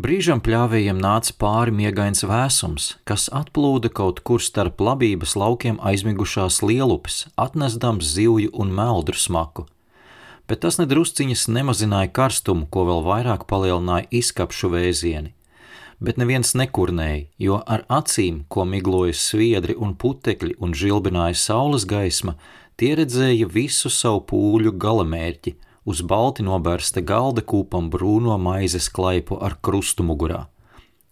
Brīžam pļāvējiem nāca pāri miegains vēsums, kas atplūda kaut kur starp labības laukiem aizmigušās lielupes, atnesdams zivju un meldru smaku. Bet tas nedrusciņas nemazināja karstumu, ko vēl vairāk palielināja izkapšu vēzieni. Bet neviens nekurnēja, jo ar acīm, ko migloja sviedri un putekļi un žilbināja saules gaisma, tie redzēja visu savu pūļu galamērķi – uz balti nobērsta galda kūpam brūno maizes klaipu ar krustu mugurā.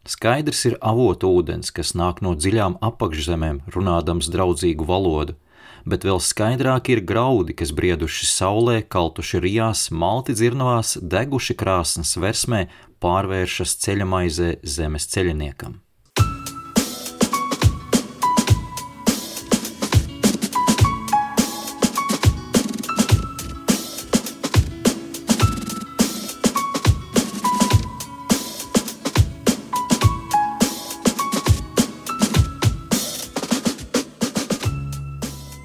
Skaidrs ir avotu ūdens, kas nāk no dziļām apakšzemēm, runādams draudzīgu valodu, bet vēl skaidrāk ir graudi, kas brieduši saulē, kaltuši rijās, malti dzirnavās, deguši krāsnes versmē, pārvēršas ceļa maizē zemes ceļiniekam.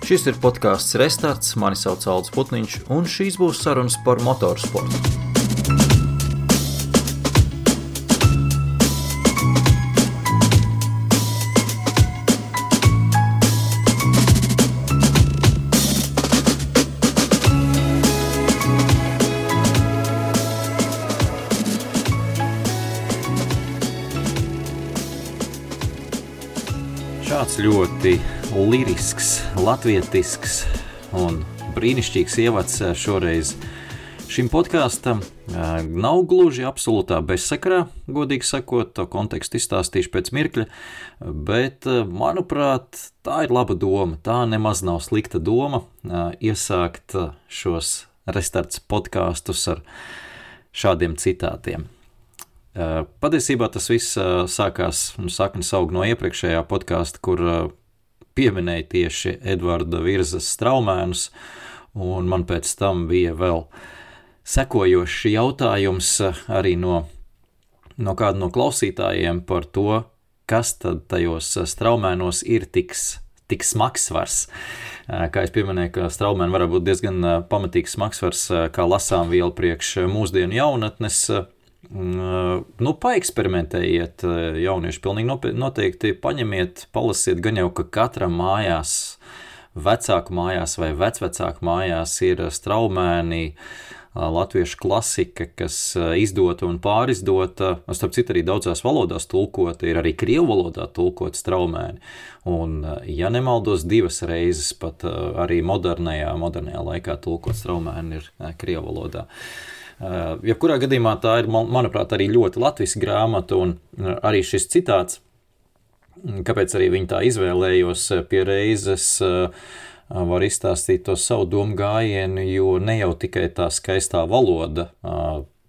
Šis ir podkāsts Restarts, mani sauc Alts Putniņš, un šīs būs sarunas par motorsportu. Šāds ļoti lirisks, latvietisks un brīnišķīgs ievads eh, šoreiz. Šim podkāstam eh, nav gluži absolūtā bezsakrā, godīgi sakot, to kontekstu izstāstīšu pēc mirkļa, bet, eh, manuprāt, tā ir laba doma. Tā nemaz nav slikta doma iesākt šos restarts podkāstus ar šādiem citātiem. Patiesībā tas viss sākās un saknes aug no iepriekšējā podkāsta, kur pieminēja tieši Edvarda Virzas straumēnus, un man pēc tam bija vēl sekojošs jautājums arī no, no kāda no klausītājiem par to, kas tad tajos straumēnos ir tiks, tik smagsvars. Kā jau minēju, ka straumēni var būt diezgan pamatīgs smagsvars, kā lasām vielu priekš mūsdienu jaunatnes nu, paeksperimentējiet, jaunieši. Pilnīgi noteikti paņemiet, palasiet, gan jau ka katram mājās, vecāku mājās vai vecvecāku mājās ir straumēni. Latviešu klasika, kas izdota un pārizdota, starp citu, arī daudzās valodās tulkota, ir arī krievu valodā tulkota straumēni. Un, ja nemaldos, divas reizes pat arī modernajā, modernajā laikā tulkot straumēni ir krievu valodā. Uh, jebkurā gadījumā tā ir, man, manuprāt, arī ļoti latviešu grāmata, un uh, arī šis citāts, mm, kāpēc arī viņi tā izvēlējos uh, pie reizes, var izstāstīt to savu domu gājienu, jo ne jau tikai tā skaistā valoda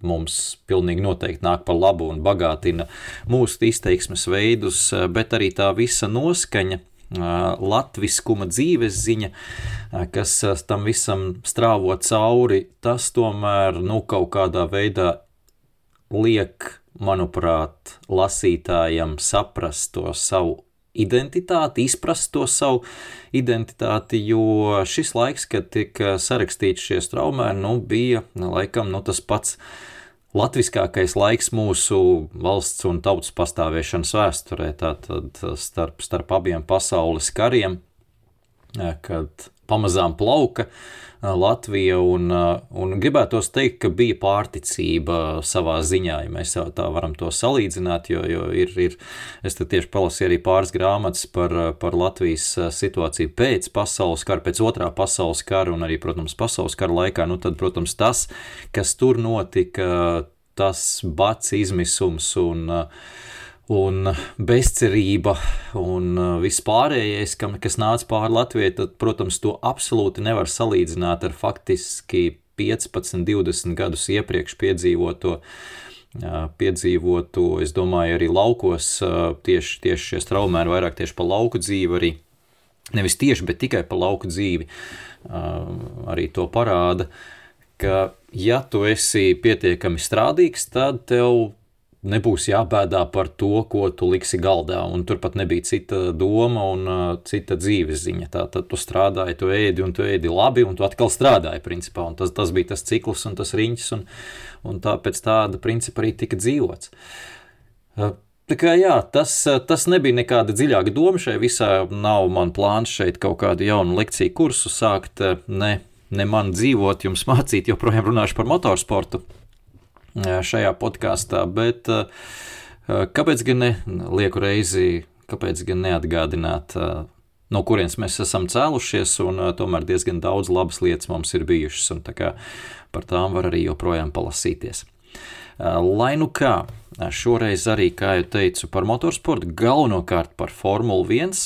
mums pilnīgi noteikti nāk par labu un bagātina mūsu izteiksmes veidus, bet arī tā visa noskaņa latviskuma dzīves ziņa, kas tam visam strāvo cauri, tas tomēr nu, kaut kādā veidā liek, manuprāt, lasītājam saprast to savu identitāti, izprast to savu identitāti, jo šis laiks, kad tika sarakstīts šie straumēni, nu, bija laikam nu, tas pats latviskākais laiks mūsu valsts un tautas pastāvēšanas vēsturē, tātad starp, starp abiem pasaules kariem, kad pamazām plauka Latvija, un, un gribētos teikt, ka bija pārticība savā ziņā, ja mēs tā varam to salīdzināt, jo, jo ir, ir, es tieši palasīju arī pāris grāmatas par, par Latvijas situāciju pēc pasaules kara, pēc otrā pasaules kara, un arī, protams, pasaules kara laikā, nu tad, protams, tas, kas tur notika, tas bats izmisums un uh, un bezcerība un uh, viss pārējais, kam, kas nāca pāri Latvijai, tad, protams, to absolūti nevar salīdzināt ar faktiski 15, 20 gadus iepriekš piedzīvoto. Uh, piedzīvoto, es domāju, arī laukos, uh, tieši, tieši šie straumēri vairāk tieši pa lauku dzīvi, arī nevis tieši, bet tikai pa lauku dzīvi, arī to parāda, ka ja tu esi pietiekami strādīgs, tad tev nebūs jābēdā par to, ko tu liksi galdā. Un tur pat nebija cita doma un uh, cita dzīves ziņa. Tā tad tu strādāji, tu ēdi un tu ēdi labi, un tu atkal strādāji. Principā. Un tas, tas bija tas cikls un tas riņķis, un, un tāpēc tāda principa arī tika dzīvots. Tā kā, jā, tas, tas nebija nekāda dziļāka doma šai visā. Nav man plāns šeit kaut kādu jaunu lekciju kursu sākt, ne, ne man dzīvot, jums mācīt, joprojām runāšu par motorsportu šajā podkāstā. Bet kāpēc gan ne lieku reizi, kāpēc gan neatgādināt, no kurienes mēs esam cēlušies, un tomēr diezgan daudz labas lietas mums ir bijušas, un tā par tām var arī joprojām palasīties. Lai nu kā, šoreiz arī, kā jau teicu, par motorsportu, galvenokārt par Formuli 1,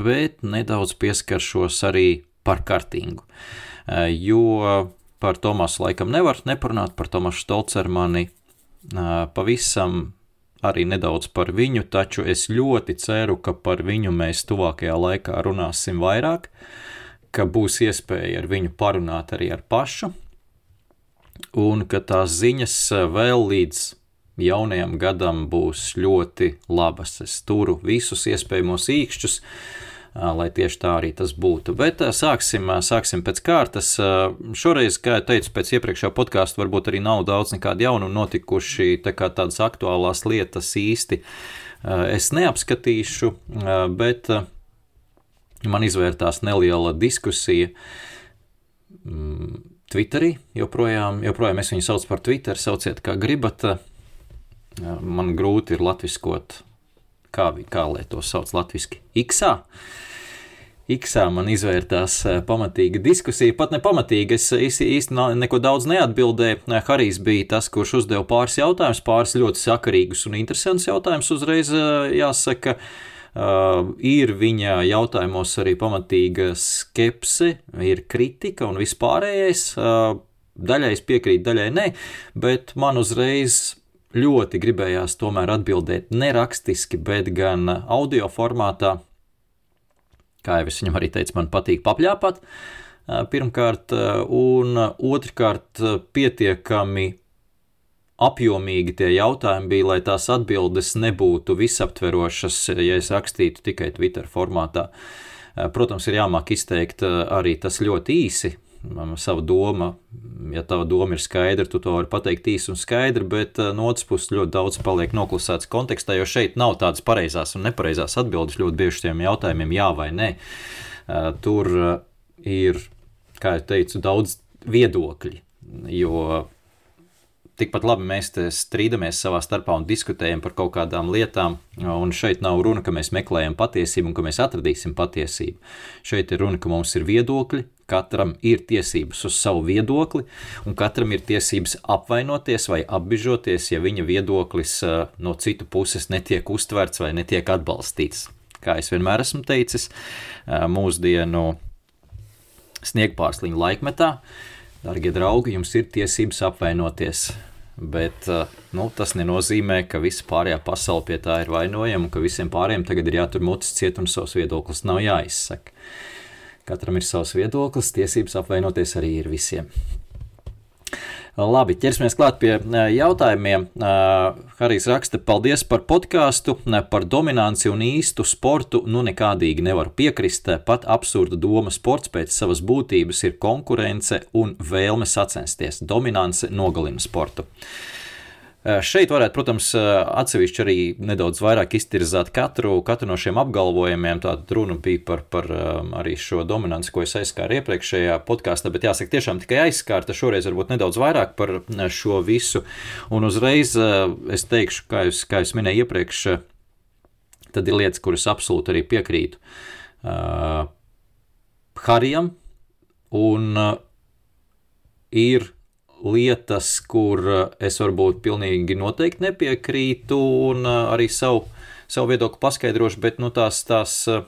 bet nedaudz pieskaršos arī par kartingu. Jo par Tomasu laikam nevar neparunāt, par Tomasu Stolcermani pavisam arī nedaudz par viņu, taču es ļoti ceru, ka par viņu mēs tuvākajā laikā runāsim vairāk, ka būs iespēja ar viņu parunāt arī ar pašu un ka tās ziņas vēl līdz jaunajam gadam būs ļoti labas. Es turu visus iespējamos īkšķus, eh, lai tieši tā arī tas būtu. Bet sāksim, sāksim pēc kārtas. Šoreiz, kā jau teicu, pēc iepriekšējā podkāsta varbūt arī nav daudz nekādu jaunu notikuši, tā kā tādas aktuālās lietas īsti es neapskatīšu, bet man izvērtās neliela diskusija mm, Twitterī. Joprojām, joprojām es viņu saucu par Twitter, sauciet kā gribat. Man grūti ir latviskot, kā, kā lai to sauc latviski. Iksā. Iksā man izvērtās pamatīga diskusija, pat ne pamatīga. Es īsti neko daudz neatbildēju. Harijs bija tas, kurš uzdeva pāris jautājumus, pāris ļoti sakarīgus un interesantus jautājumus. Uzreiz jāsaka, uh, Uh, ir viņa jautājumos arī pamatīga skepse, ir kritika un vispārējais. Daļai es piekrītu, daļai nē, bet man uzreiz ļoti gribējās tomēr atbildēt ne rakstiski, bet gan audio formātā. Kā jau es viņam arī teicu, man patīk papļāpāt. Pirmkārt, un otrkārt, pietiekami apjomīgi tie jautājumi bija, lai tās atbildes nebūtu visaptverošas, ja es rakstītu tikai Twitter formātā. Protams, ir jāmāk izteikt arī tas ļoti īsi. Savu domu, ja tava doma ir skaidra, tu to vari pateikt īsi un skaidri, bet eh, no otras puses ļoti daudz paliek noklusēts kontekstā, jo šeit nav tādas pareizās un nepareizās atbildes ļoti bieži šiem jautājumiem, jā vai nē. Tur ir, kā jau teicu, daudz viedokļi, jo tikpat labi mēs strīdamies savā starpā un diskutējam par kaut kādām lietām. Un šeit nav runa, ka mēs meklējam patiesību un ka mēs atradīsim patiesību. Šeit ir runa, ka mums ir viedokļi, katram ir tiesības uz savu viedokli, un katram ir tiesības apvainoties vai apbižoties, ja viņa viedoklis no citu puses netiek uztverts vai netiek atbalstīts. Kā es vienmēr esmu teicis, mūsdienu sniegpārsliņu laikmetā, darbie draugi, jums ir tiesības apvainoties Bet eh, nu, tas nenozīmē, ka visa pārējā pasaule pie tā ir vainojama un ka visiem pārējiem tagad ir jātur mutes ciet un savs viedoklis nav jāizsaka. Katram ir savs viedoklis, tiesības apvainoties arī ir visiem. Labi, ķersimies klāt pie jautājumiem. Harijs raksta, paldies par podkāstu, par dominanci un īstu sportu. Nu, nekādīgi nevaru piekrist. Pat absurda doma sports pēc savas būtības ir konkurence un vēlme sacensties. Dominance nogalina sportu. Eh, šeit varētu, protams, atsevišķi arī nedaudz vairāk iztirzāt katru, katru no šiem apgalvojumiem. Tāda runa bija par, par arī šo dominanci, ko es aizskāru iepriekšējā podkāstā, bet jāsaka, tiešām tikai aizskārta. Šoreiz varbūt nedaudz vairāk par šo visu. Un uzreiz es teikšu, kā jūs, kā jūs minēju iepriekš, tad ir lietas, kuras absolūti arī piekrītu uh, Harijam. Un uh, ir lietas, kur eh, es varbūt pilnīgi noteikti nepiekrītu un eh, arī savu, savu viedokli paskaidrošu, bet nu, tās, tās eh,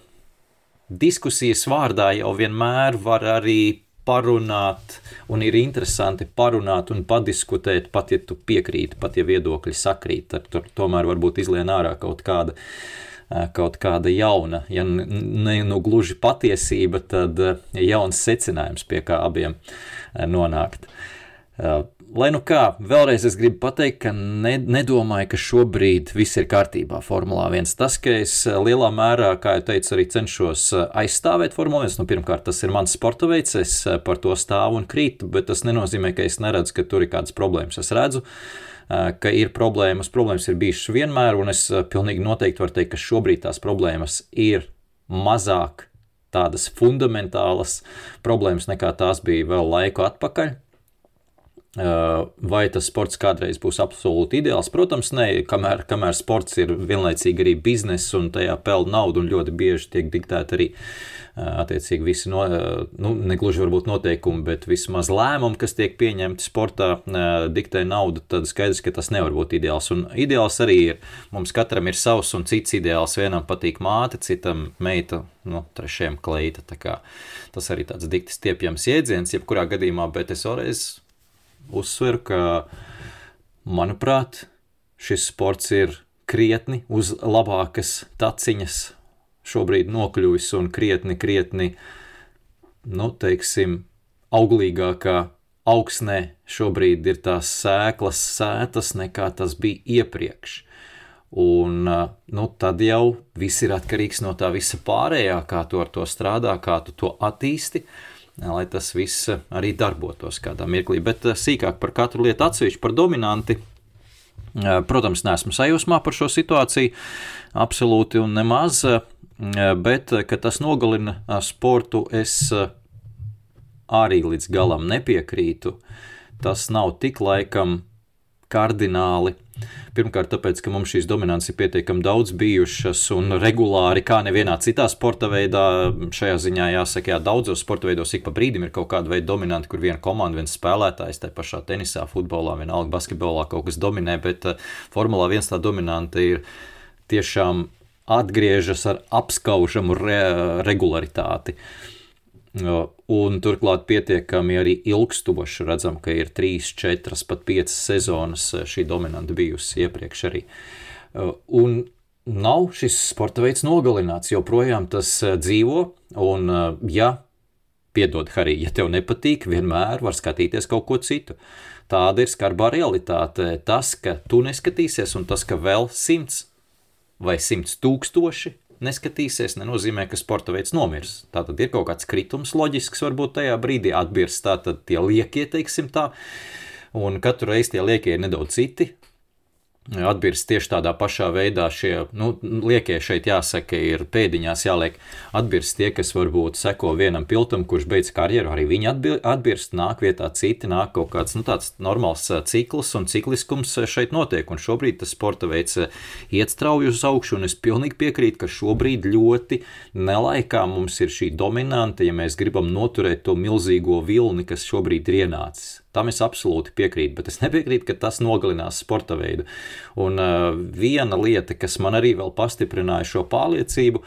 diskusijas vārdā jau vienmēr var arī parunāt, un ir interesanti parunāt un padiskutēt, pat ja tu piekrīti, pat ja viedokļi sakrīt, tad tur tomēr varbūt izlien ārā kaut kāda. Kaut kāda jauna, ja ne nu gluži patiesība, tad jauns secinājums, pie kā abiem nonākt. Uh, Lai nu kā, vēlreiz es gribu pateikt, ka ne, nedomāju, ka šobrīd viss ir kārtībā Formulā 1. Tas, ka es lielā mērā, kā jau teicu, arī cenšos aizstāvēt Formulā 1, nu, pirmkārt, tas ir mans sporta veids, es par to stāvu un krītu, bet tas nenozīmē, ka es neredzu, ka tur ir kādas problēmas. Es redzu, ka ir problēmas. Problēmas ir bijušas vienmēr, un es pilnīgi noteikti varu teikt, ka šobrīd tās problēmas ir mazāk tādas fundamentālas problēmas nekā tās bija vēl laiku atpakaļ. Vai tas sports kādreiz būs absolūti ideāls? Protams, nē, kamēr, kamēr sports ir vienlaicīgi arī biznesa un tajā pelna naudu, un ļoti bieži tiek diktēta arī attiecīgi visi, no, nu, negluži varbūt noteikumi, bet vismaz lēmumi, kas tiek pieņemti sportā, diktē naudu, tad skaidrs, ka tas nevar būt ideāls. Un ideāls arī ir, mums katram ir savs un cits ideāls. Vienam patīk māte, citam meita, nu, trešajam kleita. Tas arī tāds dikti stiepjams jēdziens, jebkurā gadījumā, bet es vēlreiz uzsveru, ka, manuprāt, šis sports ir krietni uz labākas taciņas šobrīd nokļuvis un krietni, krietni, nu, teiksim, auglīgākā augsnē šobrīd ir tās sēklas sētas nekā tas bija iepriekš. Un nu, tad jau viss ir atkarīgs no tā visa pārējā, kā tu ar to strādā, kā tu to attīsti. Uh, lai tas viss arī darbotos kādā mirklī. Bet eh, sīkāk par katru lietu atsevišķi par dominanti. Eh, protams, neesmu sajūsmā par šo situāciju, absolūti un nemaz, eh, bet tas nogalina sportu, es arī līdz galam nepiekrītu. Tas nav tik laikam kardināli Pirmkārt, tāpēc, ka mums šīs dominances ir pietiekami daudz bijušas un regulāri, kā nevienā citā sporta veidā. Šajā ziņā jāsaka, jā, daudzos sporta veidos ik pa brīdim ir kaut kāda veida dominanti, kur viena komanda, viens spēlētājs, tā pašā tenisā, futbolā, vienalga basketbolā kaut kas dominē, bet uh, Formulā viens tā dominanta ir tiešām atgriežas ar apskaužamu re regularitāti. Uh, Un turklāt pietiekami arī ilgstoši redzam, ka ir 3, 4, pat 5 sezonas eh, šī dominanta bijusi iepriekš arī. Eh, un nav šis sporta veids nogalināts, joprojām tas eh, dzīvo. Un, ja, piedod, Harī, ja tev nepatīk, vienmēr var skatīties kaut ko citu. Tāda ir skarbā realitāte. Tas, ka tu neskatīsies, un tas, ka vēl simts vai simts tūkstoši neskatīsies, nenozīmē, ka sporta veids nomirs. Tā tad ir kaut kāds kritums loģisks, varbūt tajā brīdī atbirst tā tad tie liekie, teiksim tā, un katru reizi tie liekie ir nedaudz citi, atbirst tieši tādā pašā veidā. Šie nu, liekie šeit jāsaka, ir pēdiņās jāliek atbirst tie, kas varbūt seko vienam piltam, kurš beidz karjeru. Arī viņi atbirst, nāk vietā citi, nāk kaut kāds nu, normāls cikls un cikliskums šeit notiek. Un šobrīd tas sporta veids iet strauji uz augšu, un es pilnīgi piekrītu, ka šobrīd ļoti nelaikā mums ir šī dominanta, ja mēs gribam noturēt to milzīgo vilni, kas šobrīd ir ienācis. Tam es absolūti piekrītu, bet es nepiekrītu, ka tas nogalinās sporta veidu. Un uh, viena lieta, kas man arī vēl pastiprināja šo pārliecību,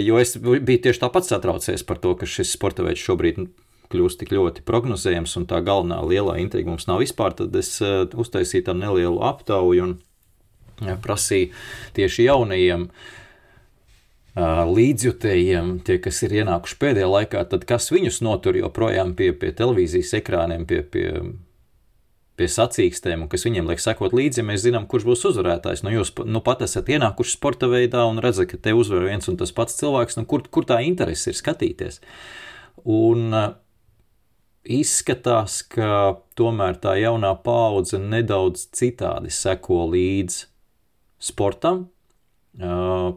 jo es biju tieši tāpat satraucies par to, ka šis sporta veids šobrīd kļūst tik ļoti prognozējams, un tā galvenā lielā intriga mums nav vispār, tad es uh, uztaisīju tādu nelielu aptauju un uh, prasīju tieši jaunajiem uh, līdzjutējiem, tie, kas ir ienākuši pēdējā laikā, tad kas viņus notur joprojām pie, pie televīzijas ekrāniem, pie, pie, pie sacīkstēm, un kas viņiem liek sekot līdzi, ja mēs zinām, kurš būs uzvarētājs. Nu, jūs nu, pat esat ienākuši sporta veidā un redzat, ka te uzvar viens un tas pats cilvēks, nu, kur, kur tā interese ir skatīties. Un izskatās, ka tomēr tā jaunā paudze nedaudz citādi seko līdzi sportam. Uh,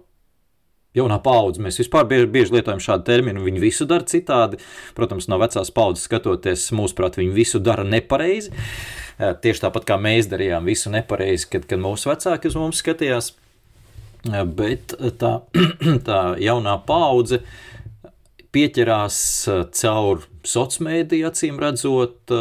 jaunā paudze. Mēs vispār bieži, bieži lietojam šādu terminu. Viņi visu dara citādi. Protams, no vecās paudzes skatoties, mūsuprāt, viņi visu dara nepareizi. Tieši tāpat kā mēs darījām visu nepareizi, kad, kad mūsu vecāki uz mums skatījās. Bet tā, tā jaunā paudze pieķerās caur sociāliem mēdījiem, acīm redzot,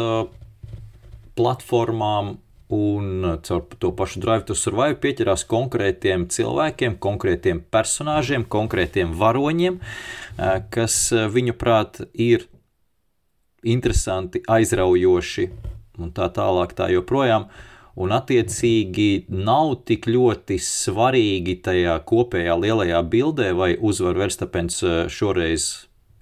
platformām un uh, caur to pašu Drive to Survive pieķerās konkrētiem cilvēkiem, konkrētiem personāžiem, konkrētiem varoņiem, uh, kas uh, viņuprāt ir interesanti, aizraujoši un tā tālāk, tā joprojām. Un, attiecīgi, nav tik ļoti svarīgi tajā kopējā lielajā bildē, vai uzvar Verstapens šoreiz,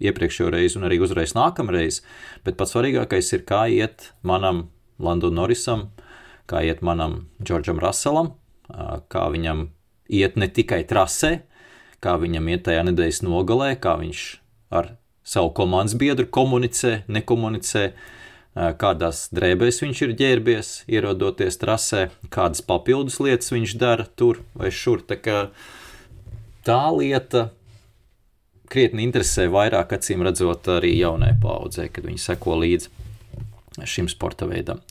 iepriekšējo reizi un arī uzreiz nākamreiz, bet pats svarīgākais ir, kā iet manam Landonam Norisam, kā iet manam Džordžam Raselam, kā viņam iet ne tikai trasē, kā viņam iet tajā nedēļas nogalē, kā viņš ar savu komandas biedru komunicē, nekomunicē, kādās drēbēs viņš ir ģērbies, ierodoties trasē, kādas papildus lietas viņš dara tur vai šur. Tā, tā lieta krietni interesē vairāk, acīm redzot, arī jaunai paudzei, kad viņi seko līdzi šim sporta veidam.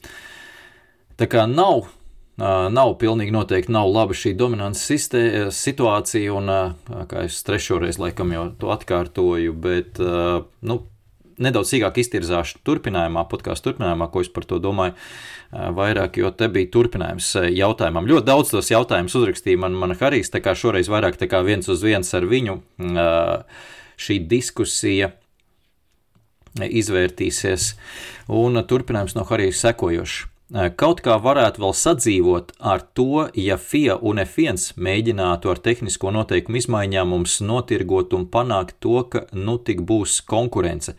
Tā kā nav nav pilnīgi noteikti nav laba šī dominances situācija, un, kā es trešoreiz laikam jau to atkārtoju, bet, nu, nedaudz sīkāk iztirzāšu turpinājumā, podkāstu turpinājumā, ko es par to domāju vairāk, jo te bija turpinājums jautājumam. Ļoti daudz tos jautājumus uzrakstīja man, man Harijs, tā kā šoreiz vairāk kā viens uz viens ar viņu šī diskusija izvērtīsies, un turpinājums no Harijas sekojošs. Kaut kā varētu vēl sadzīvot ar to, ja FIA un F1 mēģinātu ar tehnisko noteikumu izmaiņām mums notirgot un panākt to, ka nu tik būs konkurence.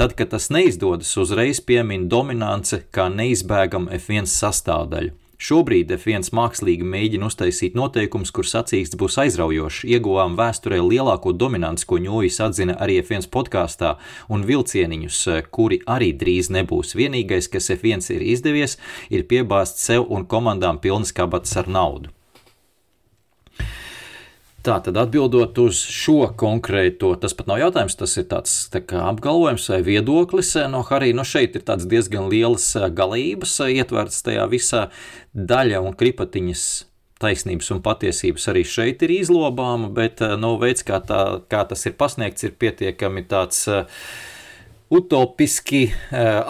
Tad, kad tas neizdodas, uzreiz piemin dominance kā neizbēgama F1 sastāvdaļa. Šobrīd F1 mākslīgi mēģina uztaisīt noteikumus, kur sacīksts būs aizraujošs. Ieguvām vēsturē lielāko dominanci, ko Ņūjis atzina arī F1 podkāstā, un vilcieniņus, kuri arī drīz nebūs. Vienīgais, kas F1 ir izdevies, ir piebāzt sev un komandām pilnas kabatas ar naudu. Tā tad atbildot uz šo konkrēto, tas pat nav jautājums, tas ir tāds tā apgalvojums vai viedoklis eh, no Harija. Nu šeit ir diezgan lielas eh, galības eh, ietverts tajā visā daļa un kripatiņas taisnības un patiesības arī šeit ir izlobāma, bet no veids, kā, tā, kā tas ir pasniegts, ir pietiekami tāds utopiski,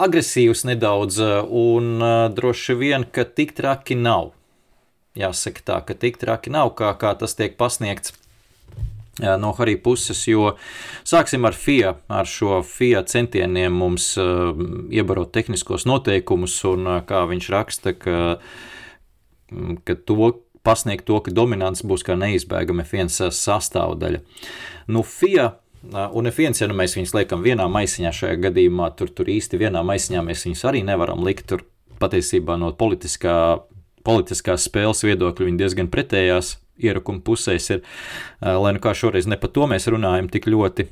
agresīvs nedaudz, un droši vien, ka tik traki nav jāsaka tā, ka tik traki nav, kā, kā tas tiek pasniegts no Harija puses, jo sāksim ar FIA, ar šo FIA centieniem mums uh, iebarot tehniskos noteikumus, un uh, kā viņš raksta, ka, ka to pasniegt to, ka dominants būs kā neizbēgama F1 sastāvdaļa. Nu, FIA Un F1, ja nu mēs viņus liekam vienā maisiņā, šajā gadījumā tur, tur īsti vienā maisiņā mēs viņus arī nevaram likt. Tur patiesībā no politiskā politiskās spēles viedokļi viņi diezgan pretējās ierakuma pusēs ir, lai nu kā šoreiz ne par to mēs runājam tik ļoti.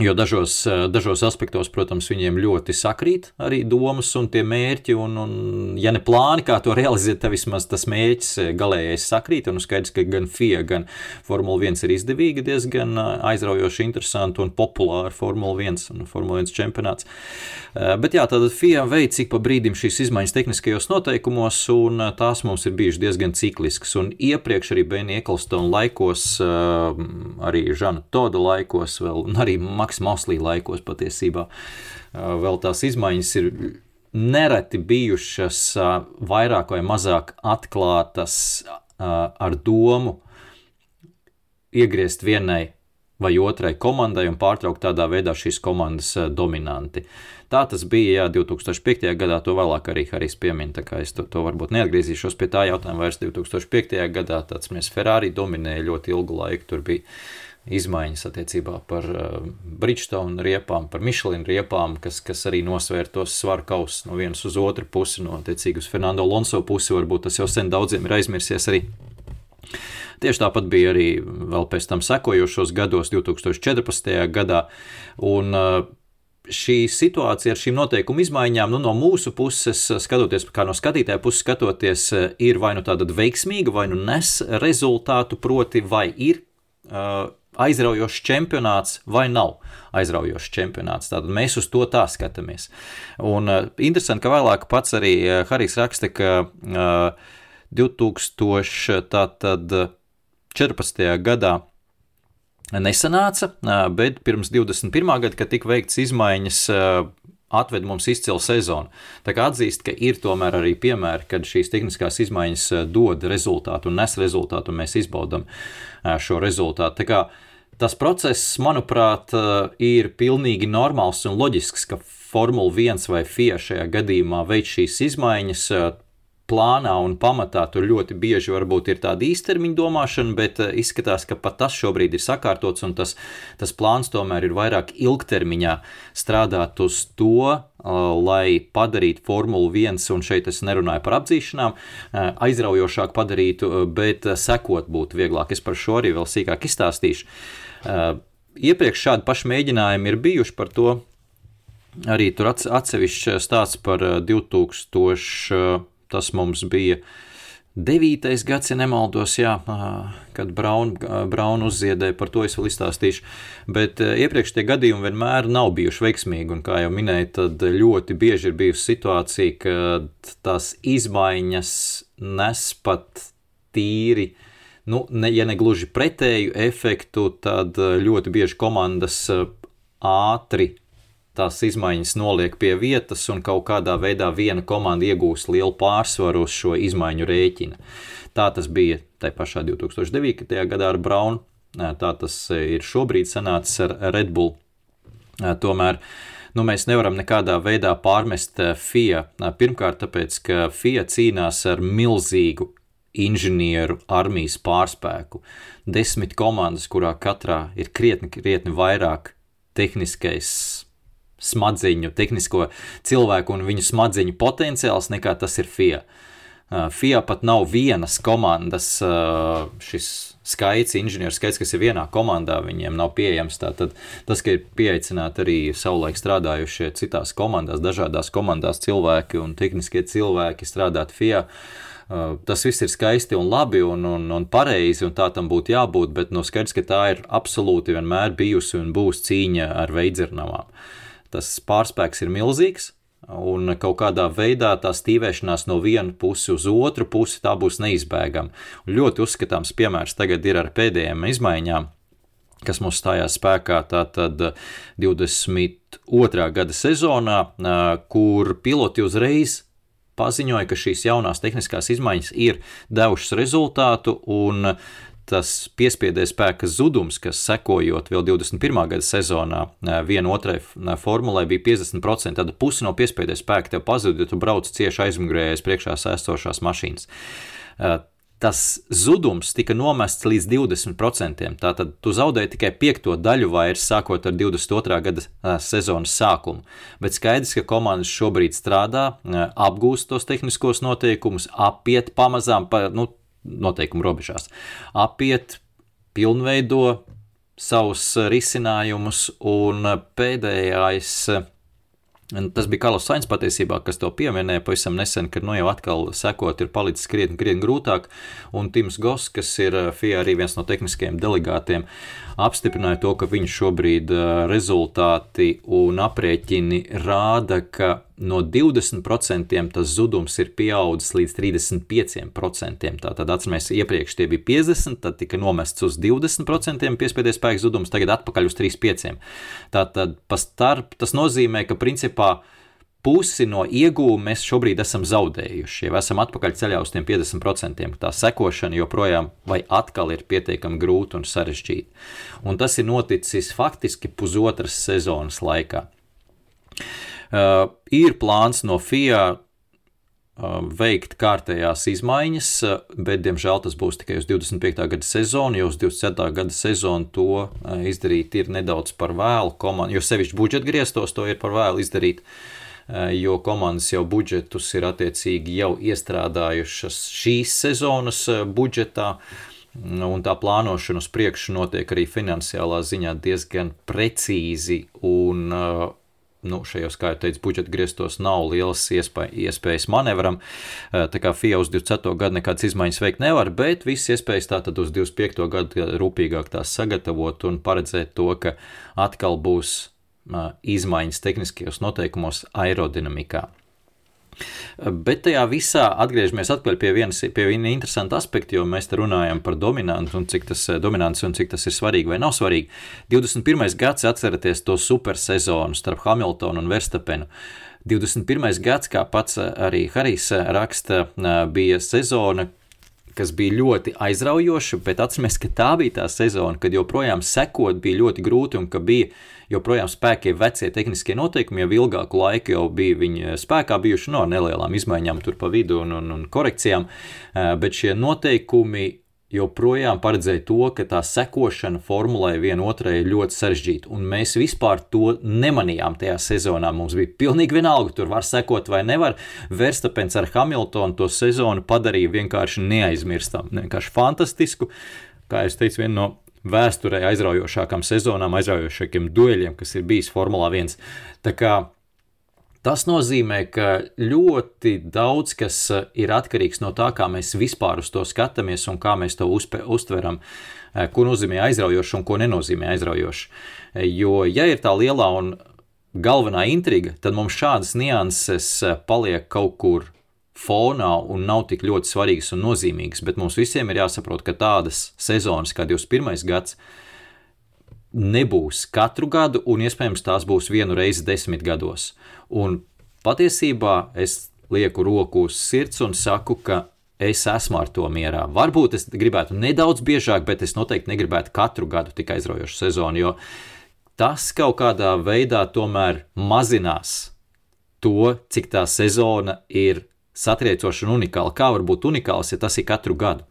Jo dažos, dažos aspektos, protams, viņiem ļoti sakrīt arī domas un tie mērķi, un, un ja ne plāni, kā to realizēt, tad vismaz tas mērķis galējais sakrīt. Un skaidrs, ka gan FIA, gan Formula 1 ir izdevīga, diezgan aizraujoši, interesanti un populāra Formula 1 un Formula 1 čempionāts. Bet jā, tad FIA veids ik pa brīdim šīs izmaiņas tehniskajos noteikumos, un tās mums ir bijušas diezgan cikliskas. Un iepriekš arī Benija Eklstona laikos, arī Žana Toda laikos, vēl, un arī Maks Maks Moslī laikos patiesībā vēl tās izmaiņas ir nereti bijušas vairāk vai mazāk atklātas ar domu iegriezt vienai vai otrai komandai un pārtraukt tādā veidā šīs komandas dominanti. Tā tas bija jā, 2005. gadā, to vēlāk arī Harijs piemin, tā kā es to, to varbūt neatgriezīšos pie tā jautājuma vairs 2005. gadā, tāds mēs Ferrari dominēja ļoti ilgu laiku, tur bija izmaiņas attiecībā par uh, Bridgestone riepām, par Michelin riepām, kas, kas arī nosvēr tos svaru kausus no vienas uz otru pusi, no attiecīgi uz Fernando Lonso pusi, varbūt tas jau sen daudziem ir aizmirsies arī. Tieši tāpat bija arī vēl pēc tam sekojošos gados, 2014. gadā, un uh, šī situācija ar šīm noteikumu izmaiņām, nu, no mūsu puses, skatoties, kā no skatītāja puses skatoties, ir vai nu tāda veiksmīga, vai nu nes rezultātu, proti, vai ir uh, aizraujošs čempionāts vai nav aizraujošs čempionāts. Tātad mēs uz to tā skatāmies. Un uh, interesanti, ka vēlāk pats arī uh, Harijs raksta, ka uh, 2014. gadā nesanāca, bet pirms 21. gada, kad tika veikts izmaiņas, atved mums izcilu sezonu. Tā kā atzīst, ka ir tomēr arī piemēri, kad šīs tehniskās izmaiņas uh, dod rezultātu un nes rezultātu, un mēs izbaudām uh, šo rezultātu. Tā kā tas process, manuprāt, uh, ir pilnīgi normāls un loģisks, ka Formula 1 vai FIA šajā gadījumā veids šīs izmaiņas plānā un pamatā tur ļoti bieži varbūt ir tāda īstermiņa domāšana, bet eh, izskatās, ka pat tas šobrīd ir sakārtots un tas, tas plāns tomēr ir vairāk ilgtermiņā strādāt uz to, eh, lai padarītu Formulu 1, un šeit es nerunāju par apdzīšanām, eh, aizraujošāk padarītu, bet sekot būtu vieglāk. Es par šo arī vēl sīkāk izstāstīšu. Iepriekš šādi paši mēģinājumi ir bijuši par to, arī tur atsevišķs stāsts par 2000, tas mums bija 9. gads, ja nemaldos, jā, kad Brauna Braun uzziedēja, par to es vēl izstāstīšu. Bet iepriekš tie gadījumi vienmēr nav bijuši veiksmīgi, un kā jau minēju, tad ļoti bieži ir bijusi situācija, kad tās izmaiņas nes pat tīri nu, ne, ja ne gluži pretēju efektu, tad ļoti bieži komandas ātri tās izmaiņas noliek pie vietas, un kaut kādā veidā viena komanda iegūst lielu pārsvaru uz šo izmaiņu rēķina. Tā tas bija tajā pašā 2009. gadā ar Braunu, tā tas ir šobrīd sanācis ar Red Bull. Tomēr nu, mēs nevaram nekādā veidā pārmest FIA. Pirmkārt, tāpēc, ka FIA cīnās ar milzīgu inženieru armijas pārspēku. Desmit komandas, kurā katrā ir krietni, krietni vairāk tehniskais smadziņu, tehnisko cilvēku un viņu smadziņu potenciāls nekā tas ir FIA. Uh, FIA pat nav vienas komandas uh, šis skaits, inženieru skaits, kas ir vienā komandā, viņiem nav pieejams. Tātad tas, ka ir pieaicināti arī savulaik strādājušie citās komandās, dažādās komandās cilvēki un tehniskie cilvēki strādāt FIA. Uh, tas viss ir skaisti un labi un, un, un pareizi, un tā tam būtu jābūt, bet no skaidrs, ka tā ir absolūti vienmēr bijusi un būs cīņa ar veidzirnavām. Uh, tas pārspēks ir milzīgs. Un kaut kādā veidā tā stīvēšanās no vienas puses uz otru pusi tā būs neizbēgama. Un ļoti uzskatāms piemērs tagad ir ar pēdējām izmaiņām, kas mums stājās spēkā tātad 22. gada sezonā, kur piloti uzreiz paziņoja, ka šīs jaunās tehniskās izmaiņas ir devušas rezultātu un tas piespiedu spēka zudums, kas sekojot vēl 21. gada sezonā, viena otrai formulai bija 50%. Tad pusi no piespiedu spēka tev pazuda, ja tu brauc cieši aizmugurējais priekšā sēstošās mašīnas. Tas zudums tika nomests līdz 20%. Tātad tu zaudēji tikai piekto daļu vairs, sākot ar 22. gada sezonas sākumu. Bet skaidrs, ka komandas šobrīd strādā, apgūst tos tehniskos noteikumus, apiet pamazām, pa, nu, noteikumu robežās. Apiet, pilnveido savus risinājumus, un pēdējais. Tas bija Karls Sainz patiesībā, kas to pieminēja pavisam nesen, kad nu jau atkal sekot ir palicis krietni, krietni grūtāk, un Tims Goss, kas ir FIA arī viens no tehniskajiem delegātiem, apstiprināja to, ka viņu šobrīd rezultāti un aprēķini rāda, ka no 20% tas zudums ir pieaudzis līdz 35%. Tātad, atcerieties, iepriekš tie bija 50%, tad tika nomests uz 20% piespiedu spēku zudums, tagad atpakaļ uz 35%. Tātad, starp, tas nozīmē, ka principā pusi no iegūma mēs šobrīd esam zaudējuši. Jau esam atpakaļ ceļā uz tiem 50%. Tā sekošana joprojām vai atkal ir pietiekami grūta un sarežģīta. Un tas ir noticis faktiski pusotras sezonas laikā. Uh, ir plāns no FIA uh, veikt kārtējās izmaiņas, uh, bet, diemžēl, tas būs tikai uz 25. gada sezonu, jo uz 27. gada sezonu to uh, izdarīt ir nedaudz par vēlu. Komand, jo sevišķi budžeta griestos to ir par vēlu izdarīt, jo komandas jau budžetus ir attiecīgi jau iestrādājušas šīs sezonas budžetā. Un tā plānošana uz priekšu notiek arī finansiālā ziņā diezgan precīzi un uh, nu, šajos, kā jau teicu, budžeta griestos nav lielas iespēja, iespējas manevram. Eh, tā kā FIA uz 24. gadu nekādas izmaiņas veikt nevar, bet visas iespējas tātad uz 25. gadu rūpīgāk tās sagatavot un paredzēt to, ka atkal būs eh, izmaiņas tehniskajos noteikumos aerodinamikā. Bet tajā visā atgriežamies pie vienas pie viena interesanta aspekta, jo mēs te runājam par dominantu un cik tas, dominants un cik tas ir svarīgi vai nav svarīgi. 21. gads atceraties to supersezonu starp Hamiltonu un Verstapenu. 21. gads, kā pats arī Harijs raksta, bija sezona, kas bija ļoti aizraujoša, bet atcerieties, ka tā bija tā sezona, kad joprojām sekot bija ļoti grūti un ka bija joprojām spēkie vecie tehniskie noteikumi, jau ilgāku laiku jau bija viņi spēkā bijuši no nelielām izmaiņām tur pa vidu un, un, un korekcijām, eh, bet šie noteikumi joprojām paredzēja to, ka tā sekošana formulai vienotrai ir ļoti sarežģīta. Un mēs vispār to nemanījām tajā sezonā. Mums bija pilnīgi vienalga, tur var sekot vai nevar. Verstapens ar Hamiltonu to sezonu padarīja vienkārši neaizmirstam, vienkārši fantastisku. Kā jau teicu, viena no vēsturē aizraujošākām sezonām, aizraujošākiem dueļiem, kas ir bijis Formula 1. Tā kā Tas nozīmē, ka ļoti daudz kas uh, ir atkarīgs no tā, kā mēs vispār uz to skatāmies un kā mēs to uzpe, uztveram, uh, ko nozīmē aizraujoši un ko nenozīmē aizraujoši. Jo, ja ir tā lielā un galvenā intriga, tad mums šādas nianses paliek kaut kur fonā un nav tik ļoti svarīgas un nozīmīgas, bet mums visiem ir jāsaprot, ka tādas sezonas kā 21. gads nebūs katru gadu, un iespējams tās būs vienu reizi desmit gados. Un patiesībā es lieku roku uz sirds un saku, ka es esmu ar to mierā. Varbūt es gribētu nedaudz biežāk, bet es noteikti negribētu katru gadu tik aizraujošu sezonu, jo tas kaut kādā veidā tomēr mazinās to, cik tā sezona ir satriecoša un unikāla. Kā var būt unikāls, ja tas ir katru gadu?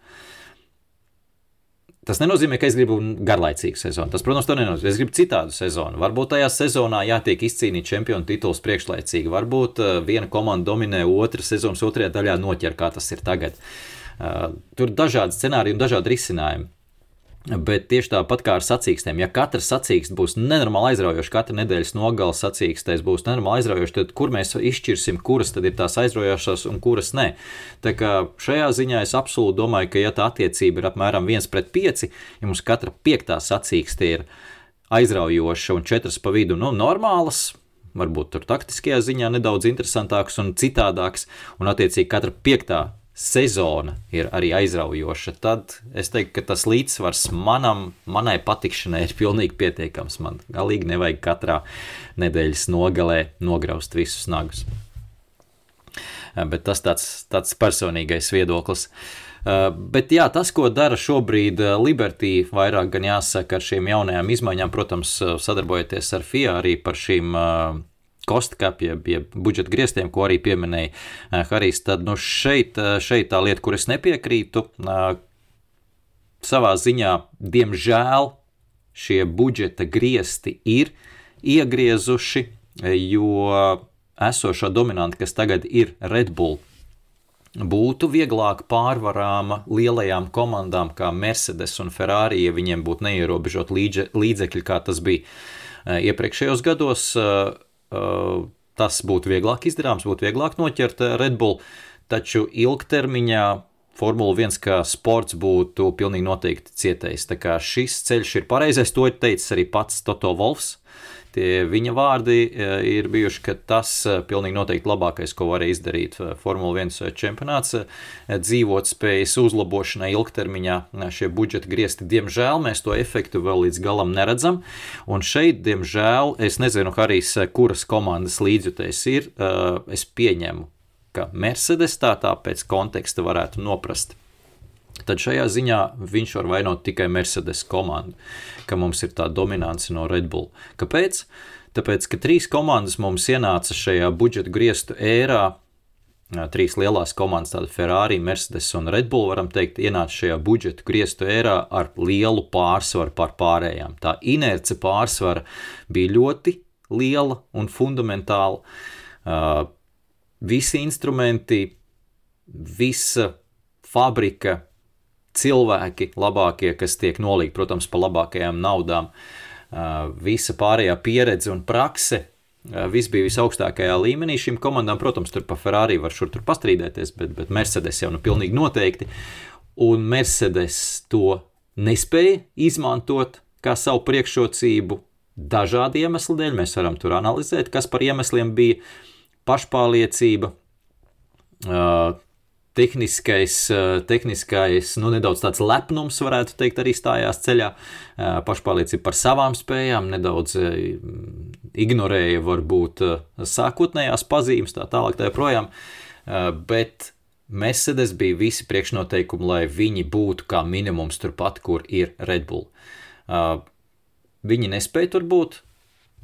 Tas nenozīmē, ka es gribu garlaicīgu sezonu. Tas, protams, to nenozīmē. Es gribu citādu sezonu. Varbūt tajā sezonā jātiek izcīnīt čempionu tituls priekšlaicīgi. Varbūt uh, viena komanda dominē otru sezonas otrajā daļā noķer, kā tas ir tagad. Uh, tur ir dažādi scenāriji un dažādi risinājumi. Bet tieši tāpat kā ar sacīkstiem, ja katrs sacīksts būs nenormāli aizraujošs, katra nedēļas nogala sacīkstēs būs nenormāli aizraujošs, tad kur mēs izšķirsim, kuras tad ir tās aizraujošās un kuras nē. Tā kā šajā ziņā es absolūti domāju, ka ja tā attiecība ir apmēram 1 pret 5, ja mums katra piektā sacīkste ir aizraujoša un četras pa vidu nu, normālas, varbūt tur taktiskajā ziņā nedaudz interesantāks un citādāks, un attiecīgi katra piektā sezona ir arī aizraujoša, tad es teiktu, ka tas līdzsvars manam, manai patikšanai ir pilnīgi pietiekams. Man galīgi nevajag katrā nedēļas nogalē nograust visus nagus. Bet tas tāds, tāds personīgais viedoklis. Bet jā, tas, ko dara šobrīd Liberty, vairāk gan jāsaka ar šīm jaunajām izmaiņām, protams, sadarbojoties ar FIA arī par šīm kostkap, jeb, jeb budžeta griestiem, ko arī pieminēja eh, Harijs, tad nu, šeit, eh, šeit tā lieta, kur es nepiekrītu, eh, savā ziņā, diemžēl, šie budžeta griesti ir iegriezuši, jo esošā dominanta, kas tagad ir Red Bull, būtu vieglāk pārvarāma lielajām komandām kā Mercedes un Ferrari, ja viņiem būtu neierobežot līdzekļi, kā tas bija iepriekšējos gados tas būtu vieglāk izdarāms, būtu vieglāk noķert Red Bull, taču ilgtermiņā Formula 1 kā sports būtu pilnīgi noteikti cietējis. Tā kā šis ceļš ir pareizais, to ir teicis arī pats Toto Wolfs. Tie viņa vārdi e, ir bijuši, ka tas e, pilnīgi noteikti labākais, ko varēja izdarīt e, Formula 1 čempionāts, dzīvot spējas uzlabošanai ilgtermiņā šie budžeta griezti. Diemžēl mēs to efektu vēl līdz galam neredzam, un šeit, diemžēl, es nezinu, Harijs, kuras komandas līdzjutējs ir, es pieņemu, ka Mercedes tā tā pēc konteksta varētu noprast tad šajā ziņā viņš var vainot tikai Mercedes komandu, ka mums ir tā dominance no Red Bull. Kāpēc? Tāpēc, ka trīs komandas mums ienāca šajā budžeta griestu ērā, trīs lielās komandas, tāda Ferrari, Mercedes un Red Bull, varam teikt, ienāca šajā budžeta griestu ērā ar lielu pārsvaru pār pārējām. Tā inerce pārsvara bija ļoti liela un fundamentāla. Uh, visi instrumenti, visa fabrika cilvēki labākie, kas tiek nolīgti, protams, pa labākajām naudām. Visa pārējā pieredze un prakse Viss bija visaugstākajā līmenī šīm komandām. Protams, tur pa Ferrari var šur tur pastrīdēties, bet, bet Mercedes jau nu pilnīgi noteikti. Un Mercedes to nespēja izmantot kā savu priekšrocību dažādu iemeslu dēļ. Mēs varam tur analizēt, kas par iemesliem bija pašpārliecība, tehniskais, eh, tehniskais nu, nedaudz tāds lepnums, varētu teikt, arī stājās ceļā. Eh, pašpārliecība par savām spējām, nedaudz eh, ignorēja varbūt sākotnējās pazīmes, tā tālāk, tā joprojām. Bet Mercedes bija visi priekšnoteikumi, lai viņi būtu kā minimums turpat, kur ir Red Bull. Viņi nespēja tur būt,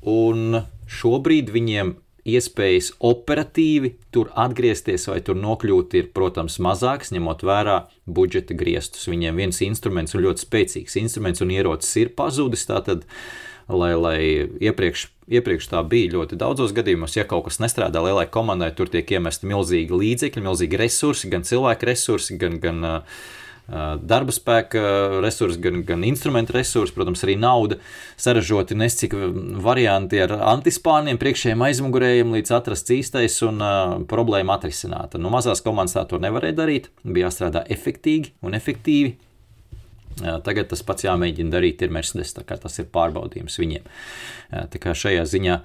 un šobrīd viņiem iespējas operatīvi tur atgriezties vai tur nokļūt ir, protams, mazāks, ņemot vērā budžeta griestus. Viņiem viens instruments un ļoti spēcīgs instruments un ierocis ir pazudis. Tātad, lai, lai iepriekš, iepriekš tā bija ļoti daudzos gadījumos, ja kaut kas nestrādā lielai komandai, tur tiek iemesti milzīgi līdzekļi, milzīgi resursi, gan cilvēku resursi, gan, gan uh, darba spēka resursi, gan, gan instrumentu resursi, protams, arī nauda, saražoti nescik varianti ar antispāniem, priekšējiem aizmugurējiem, līdz atrasts īstais un uh, problēma atrisināta. Nu, mazās komandas tā to nevarēja darīt, bija jāstrādā efektīgi un efektīvi. Uh, tagad tas pats jāmēģina darīt ir Mercedes, tā kā tas ir pārbaudījums viņiem. Uh, tā kā šajā ziņā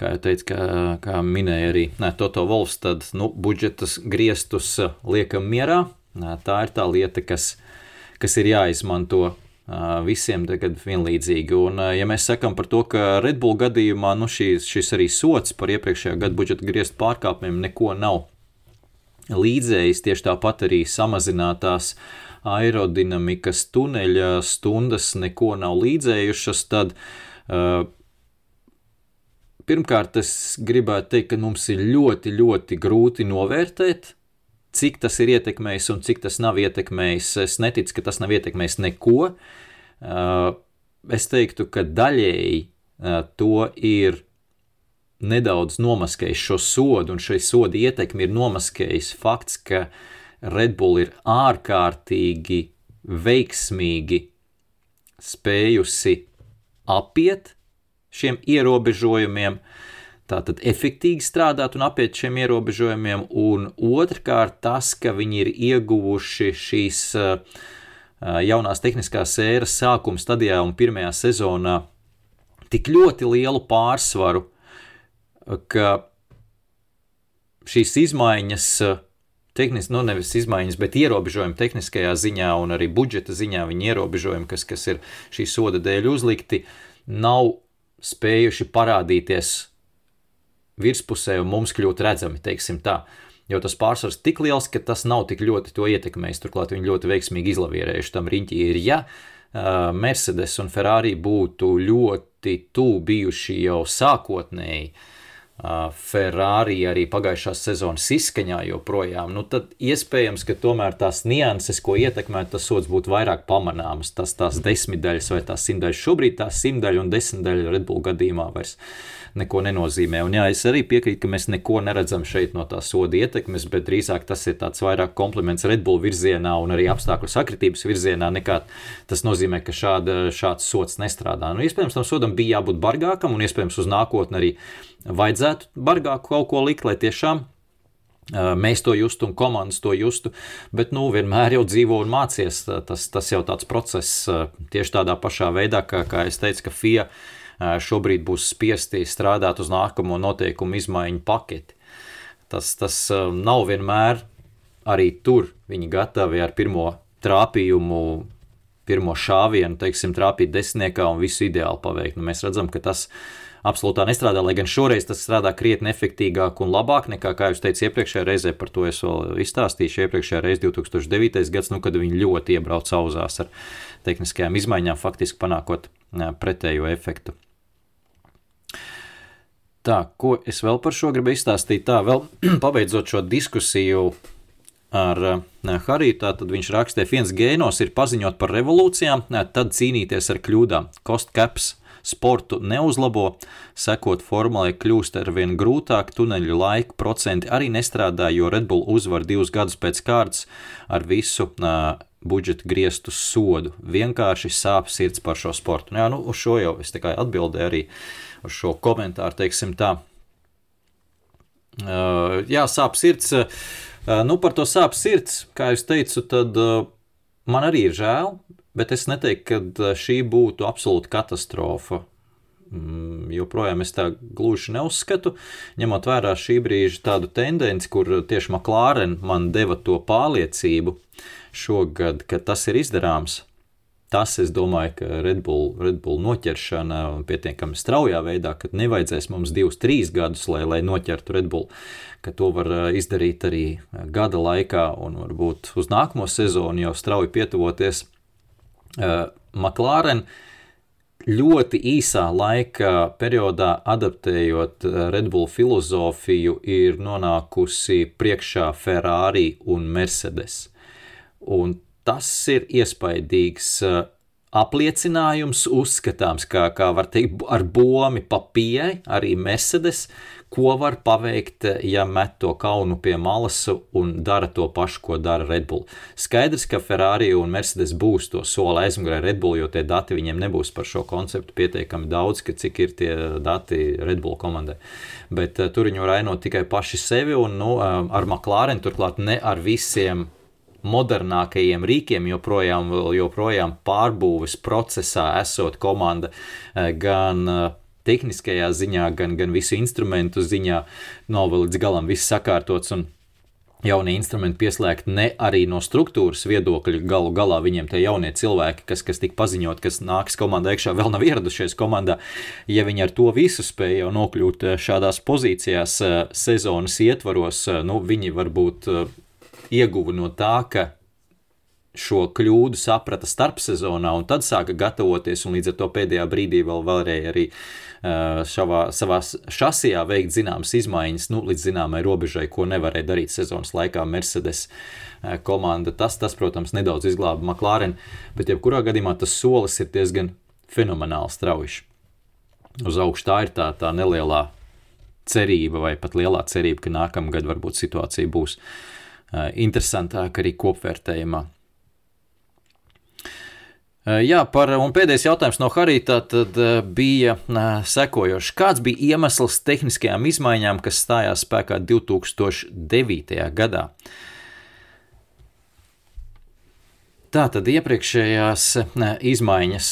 kā jau teicu, kā, kā minēja arī Toto Wolfs, tad nu, budžetas griestus liekam mierā, Tā ir tā lieta, kas, kas ir jāizmanto visiem tagad vienlīdzīgi. Un, ja mēs sakām par to, ka Red Bull gadījumā nu, šis, šis arī sots par iepriekšējā gada budžeta griestu pārkāpumiem neko nav līdzējis, tieši tāpat arī samazinātās aerodinamikas tuneļa stundas neko nav līdzējušas, tad uh, pirmkārt es gribētu teikt, ka mums ir ļoti, ļoti grūti novērtēt Cik tas ir ietekmējis un cik tas nav ietekmējis, es neticu, ka tas nav ietekmējis neko. Uh, es teiktu, ka daļēji uh, to ir nedaudz nomaskējis šo sodu, un šī soda ietekmi ir nomaskējis fakts, ka Red Bull ir ārkārtīgi veiksmīgi spējusi apiet šiem ierobežojumiem, uh, tātad efektīvi strādāt un apiet šiem ierobežojumiem, un otrkārt tas, ka viņi ir ieguvuši šīs uh, jaunās tehniskās ēras sākuma stadijā un pirmajā sezonā tik ļoti lielu pārsvaru, ka šīs izmaiņas, tehniski, nu nevis izmaiņas, bet ierobežojumi tehniskajā ziņā un arī budžeta ziņā, viņa ierobežojumi, kas, kas ir šī soda dēļ uzlikti, nav spējuši parādīties virspusē un mums kļūt redzami, teiksim tā. Jo tas pārsvars tik liels, ka tas nav tik ļoti to ietekmējis. Turklāt viņi ļoti veiksmīgi izlavierējuši tam riņķī. Ir, ja uh, Mercedes un Ferrari būtu ļoti tuvu bijuši jau sākotnēji, uh, Ferrari arī pagājušās sezonas izskaņā joprojām, nu tad iespējams, ka tomēr tās nianses, ko ietekmē tas sods, būtu vairāk pamanāmas. Tas tās desmitdaļas vai tās simtdaļas. Šobrīd tās simtdaļa un desmitdaļa Red Bull gadījumā vairs neko nenozīmē. Un jā, es arī piekrītu, ka mēs neko neredzam šeit no tā soda ietekmes, bet drīzāk tas ir tāds vairāk kompliments Red Bull virzienā un arī apstākļu sakritības virzienā, nekā tas nozīmē, ka šāda, šāds sots nestrādā. Nu, iespējams, tam sodam bija jābūt bargākam un iespējams uz nākotni arī vajadzētu bargāku kaut ko likt, lai tiešām mēs to justu un komandas to justu, bet nu, vienmēr jau dzīvo un mācies. Tas, tas jau tāds process tieši tādā pašā veidā, kā, kā es teicu, ka FIA šobrīd būs spiesti strādāt uz nākamo noteikumu izmaiņu paketi. Tas, tas nav vienmēr arī tur viņi gatavi ar pirmo trāpījumu, pirmo šāvienu, teiksim, trāpīt desmitniekā un visu ideāli paveikt. Nu, mēs redzam, ka tas absolūtā nestrādā, lai gan šoreiz tas strādā krietni efektīvāk un labāk nekā, kā jūs teicāt, iepriekšējā reizē, par to es vēl izstāstīšu. Iepriekšējā reizē, 2009. gads, nu, kad viņi ļoti iebrauca auzās ar tehniskajām izmaiņām, faktiski panākot pretējo efektu. Tā, ko es vēl par šo gribu izstāstīt? Tā, vēl pabeidzot šo diskusiju ar uh, Hariju, tad viņš rakstīja, ka viens gēnos ir paziņot par revolūcijām, tad cīnīties ar kļūdām. Cost caps sportu neuzlabo, sekot formulai kļūst ar vien grūtāk, tuneļu laiku procenti arī nestrādā, jo Red Bull uzvar divus gadus pēc kārtas ar visu uh, budžeta griestu sodu. Vienkārši sāp sirds par šo sportu. Nu, jā, nu, uz šo jau es atbildēju arī uz šo komentāru, teiksim tā. Uh, jā, sāp sirds. Uh, nu, par to sāp sirds, kā jūs teicu, tad uh, man arī ir žēl, bet es neteiktu, ka šī būtu absolūta katastrofa. Mm, joprojām es tā gluži neuzskatu, ņemot vērā šī brīža tādu tendenci, kur tieši Maklārena man deva to pārliecību šogad, ka tas ir izdarāms. Tas, es domāju, ka Red Bull, Red Bull noķeršana pietiekami straujā veidā, kad nevajadzēs mums divus, trīs gadus, lai, lai noķertu Red Bull, ka to var uh, izdarīt arī uh, gada laikā un varbūt uz nākamo sezonu jau strauji pietuvoties. Uh, McLaren ļoti īsā laika periodā adaptējot Red Bull filozofiju, ir nonākusi priekšā Ferrari un Mercedes. Un tas ir iespaidīgs. apliecinājums, uzskatāms, kā, kā var teikt, ar bomi pa pieeja arī Mercedes, ko var paveikt, ja met to kaunu pie malas un dara to pašu, ko dara Red Bull. Skaidrs, ka Ferrari un Mercedes būs to soli aizmugurē Red Bull, jo tie dati viņiem nebūs par šo konceptu pietiekami daudz, ka cik ir tie dati Red Bull komandai. Bet uh, tur viņi var ainot tikai paši sevi un nu, uh, ar McLaren turklāt ne ar visiem modernākajiem rīkiem, joprojām, joprojām pārbūves procesā esot komanda eh, gan eh, tehniskajā ziņā, gan, gan visu instrumentu ziņā nav vēl līdz galam viss sakārtots. Un, Jaunie instrumenti pieslēgti ne arī no struktūras viedokļa. Galu galā viņiem tie jaunie cilvēki, kas, kas tika paziņot, kas nāks komandā iekšā, vēl nav ieradušies komandā. Ja viņi ar to visu spēja jau nokļūt eh, šādās pozīcijās sezonas ietvaros, nu, viņi varbūt ieguva no tā, ka šo kļūdu saprata starpsezonā un tad sāka gatavoties, un līdz ar to pēdējā brīdī vēl varēja arī šavā, savā šasijā veikt zināmas izmaiņas, nu, līdz zināmai robežai, ko nevarēja darīt sezonas laikā Mercedes komanda. Tas, tas, protams, nedaudz izglāba McLaren, bet jebkurā gadījumā tas solis ir diezgan fenomenāli strauji. Uz augšu tā ir tā, tā nelielā cerība, vai pat lielā cerība, ka nākamgad varbūt situācija būs uh, interesantāk arī kopvērtējumā. Eh, jā, par, un pēdējais jautājums no Harīta tad eh, bija sekojošs. Kāds bija iemesls tehniskajām izmaiņām, kas stājās spēkā 2009. gadā? Tātad iepriekšējās izmaiņas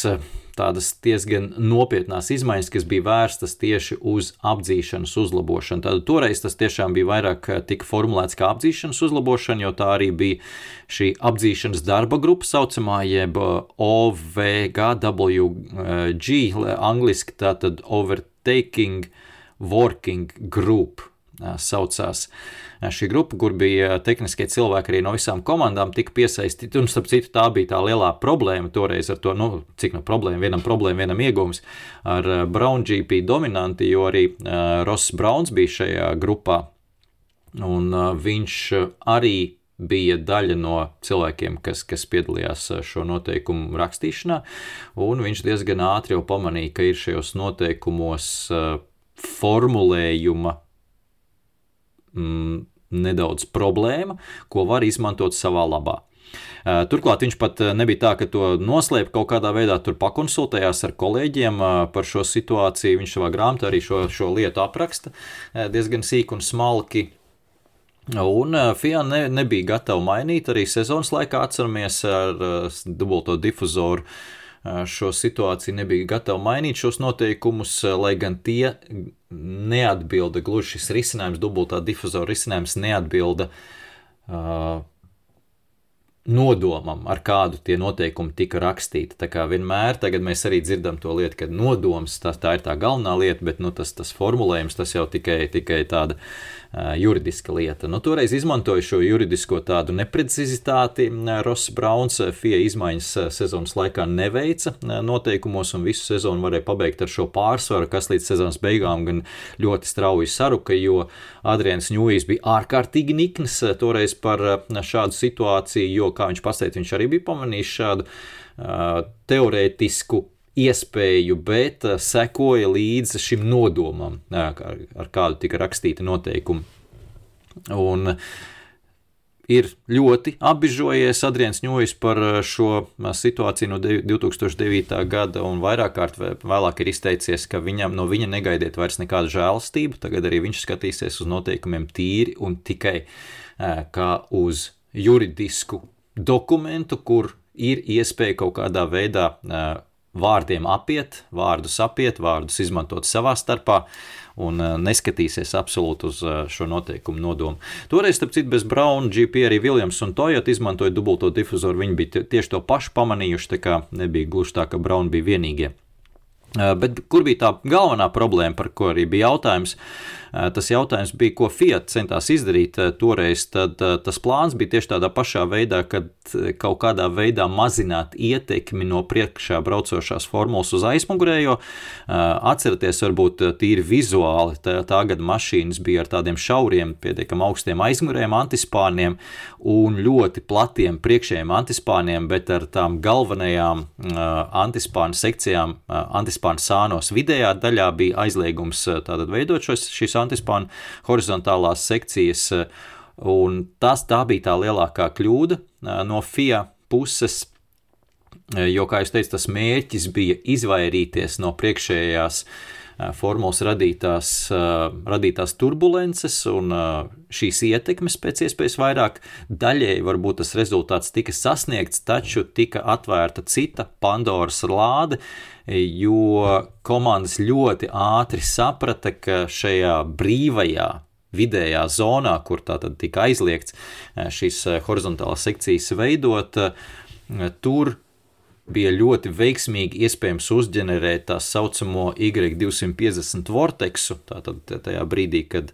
tādas diezgan nopietnās izmaiņas, kas bija vērstas tieši uz apdzīšanas uzlabošanu. Tad toreiz tas tiešām bija vairāk eh, tika formulēts kā apdzīšanas uzlabošana, jo tā arī bija šī apdzīšanas darba grupa saucamā, jeb OVGWG, angliski tātad Overtaking Working Group saucās. Šī grupa, kur bija tehniskie cilvēki arī no visām komandām, tika piesaistīti. Un, starp citu, tā bija tā lielā problēma toreiz ar to, nu, cik no problēma, vienam problēma, vienam iegūms ar Brown GP dominanti, jo arī Ross Browns bija šajā grupā. Un viņš arī bija daļa no cilvēkiem, kas, kas piedalījās šo noteikumu rakstīšanā, un viņš diezgan ātri jau pamanīja, ka ir šajos noteikumos formulējuma mm, nedaudz problēma, ko var izmantot savā labā. Turklāt viņš pat nebija tā, ka to noslēpa kaut kādā veidā, tur pakonsultējās ar kolēģiem par šo situāciju. Viņš savā grāmatā arī šo, šo lietu apraksta diezgan sīk un smalki. Un FIA ne, nebija gatava mainīt arī sezonas laikā, atceramies, ar dubulto difuzoru šo situāciju nebija gatava mainīt šos noteikumus, lai gan tie neatbilda gluži šis risinājums, dubultā difuzora risinājums neatbilda uh, nodomam, ar kādu tie noteikumi tika rakstīti. Tā kā vienmēr mēs arī dzirdam to lietu, ka nodoms tā, tā ir tā galvenā lieta, bet nu, tas, tas formulējums tas jau tikai, tikai tāda juridiska lieta. Nu, toreiz izmantoju šo juridisko tādu neprecizitāti. Ross Browns FIA izmaiņas sezonas laikā neveica noteikumos un visu sezonu varēja pabeigt ar šo pārsvaru, kas līdz sezonas beigām gan ļoti strauji saruka, jo Adrians Ņūjs bija ārkārtīgi nikns toreiz par šādu situāciju, jo kā viņš pateica, viņš arī bija pamanījis šādu uh, teorētisku iespēju, bet uh, sekoja līdzi šim nodomam, uh, ar, ar kādu tika rakstīti noteikumi. Un, Ir ļoti apbižojies Adrians Ņūjs par šo situāciju no 2009. gada, un vairāk kārt vēlāk ir izteicies, ka viņam, no viņa negaidiet vairs nekādu žēlastību. Tagad arī viņš skatīsies uz noteikumiem tīri un tikai kā uz juridisku dokumentu, kur ir iespēja kaut kādā veidā vārdiem apiet, vārdus apiet, vārdus izmantot savā starpā un neskatīsies absolūti uz šo noteikumu nodomu. Toreiz, starp citu, bez Brauna, GP arī Williams un Toyota izmantoja dubulto difuzoru. Viņi bija tieši to pašu pamanījuši, tā kā nebija gluži tā, ka Brauna bija vienīgie. Bet kur bija tā galvenā problēma, par ko arī bija jautājums? Tas jautājums bija, ko Fiat centās izdarīt toreiz. Tad tas plāns bija tieši tādā pašā veidā, kad kaut kādā veidā mazināt ietekmi no priekšā braucošās formulas uz aizmugurējo. Atcerieties, varbūt tīri vizuāli, tā, tā gada mašīnas bija ar tādiem šauriem, pietiekami augstiem aizmugurējiem antispāniem un ļoti platiem priekšējiem antispāniem, bet ar tām galvenajām antispānu sekcijām, antispānu sānos vidējā daļā bija aizliegums tātad veidot šos, šīs antispānu horizontālās sekcijas. Un tas tā bija tā lielākā kļūda no FIA puses. Jo, kā jau teicu, tas mērķis bija izvairīties no priekšējās formulas radītās, radītās turbulences un šīs ietekmes pēc iespējas vairāk. Daļēji varbūt tas rezultāts tika sasniegts, taču tika atvērta cita Pandoras lāde, jo komandas ļoti ātri saprata, ka šajā brīvajā vidējā zonā, kur tā tad tika aizliegts eh, šīs eh, horizontālās sekcijas veidot, eh, tur bija ļoti veiksmīgi iespējams uzģenerēt tā saucamo Y250 vorteksu. Tātad tajā brīdī, kad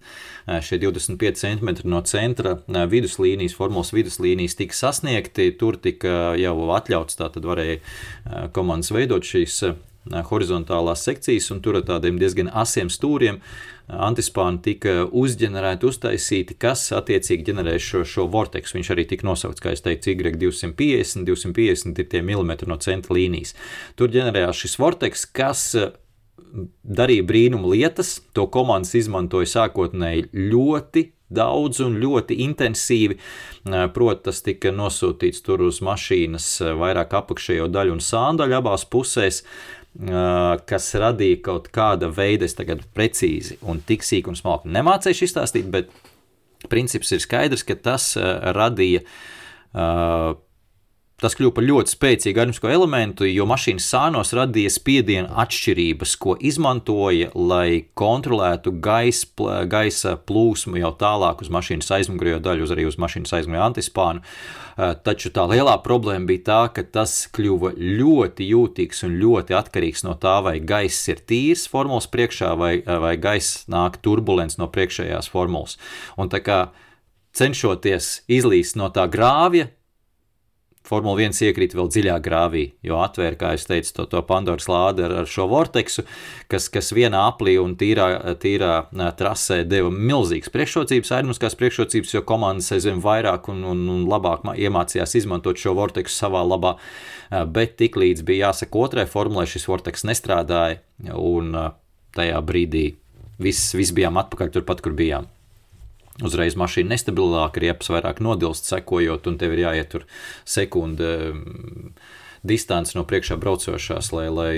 šie 25 cm no centra viduslīnijas, formulas viduslīnijas tika sasniegti, tur tika jau atļauts, tātad varēja komandas veidot šīs horizontālās sekcijas, un tur ar tādiem diezgan asiem stūriem antispāni tika uzģenerēti, uztaisīti, kas attiecīgi ģenerē šo, šo vorteksu. Viņš arī tika nosaukts, kā es teicu, Y250, 250 ir tie milimetri no centra līnijas. Tur ģenerējās šis vorteks, kas darīja brīnumu lietas. To komandas izmantoja sākotnēji ļoti daudz un ļoti intensīvi. Protams, tas tika nosūtīts tur uz mašīnas vairāk apakšējo daļu un sāndaļu abās pusēs kas radīja kaut kāda veida, es tagad precīzi un tik sīk un smalki nemācīšu izstāstīt, bet princips ir skaidrs, ka tas radīja Tas kļuva par ļoti spēcīgu aerodinamisko elementu, jo mašīnas sānos radīja spiediena atšķirības, ko izmantoja, lai kontrolētu gaisa, gaisa plūsmu jau tālāk uz mašīnas aizmugurējo daļu, uz arī uz mašīnas aizmugurējo antispānu. Eh, taču tā lielā problēma bija tā, ka tas kļuva ļoti jūtīgs un ļoti atkarīgs no tā, vai gaiss ir tīrs formulas priekšā, vai, vai gaiss nāk turbulents no priekšējās formulas. Un tā kā cenšoties izlīst no tā grāvja, Formula 1 iekrīt vēl dziļāk grāvī, jo atvēra, kā jau teicu, to, to Pandoras lādi ar, ar šo vorteksu, kas, kas vienā aplī un tīrā, tīrā trasē deva milzīgas priekšrocības, aerodinamiskās priekšrocības, jo komandas aizvien vairāk un, un, un labāk iemācījās izmantot šo vorteksu savā labā. Bet tiklīdz bija jāsaka otrai formulai, šis vorteks nestrādāja, un tajā brīdī viss, viss bijām atpakaļ turpat, kur bijām uzreiz mašīna nestabilāka, riepas vairāk nodilst, sekojot, un tev ir jāiet tur sekunde distance no priekšā braucošās, lai, lai,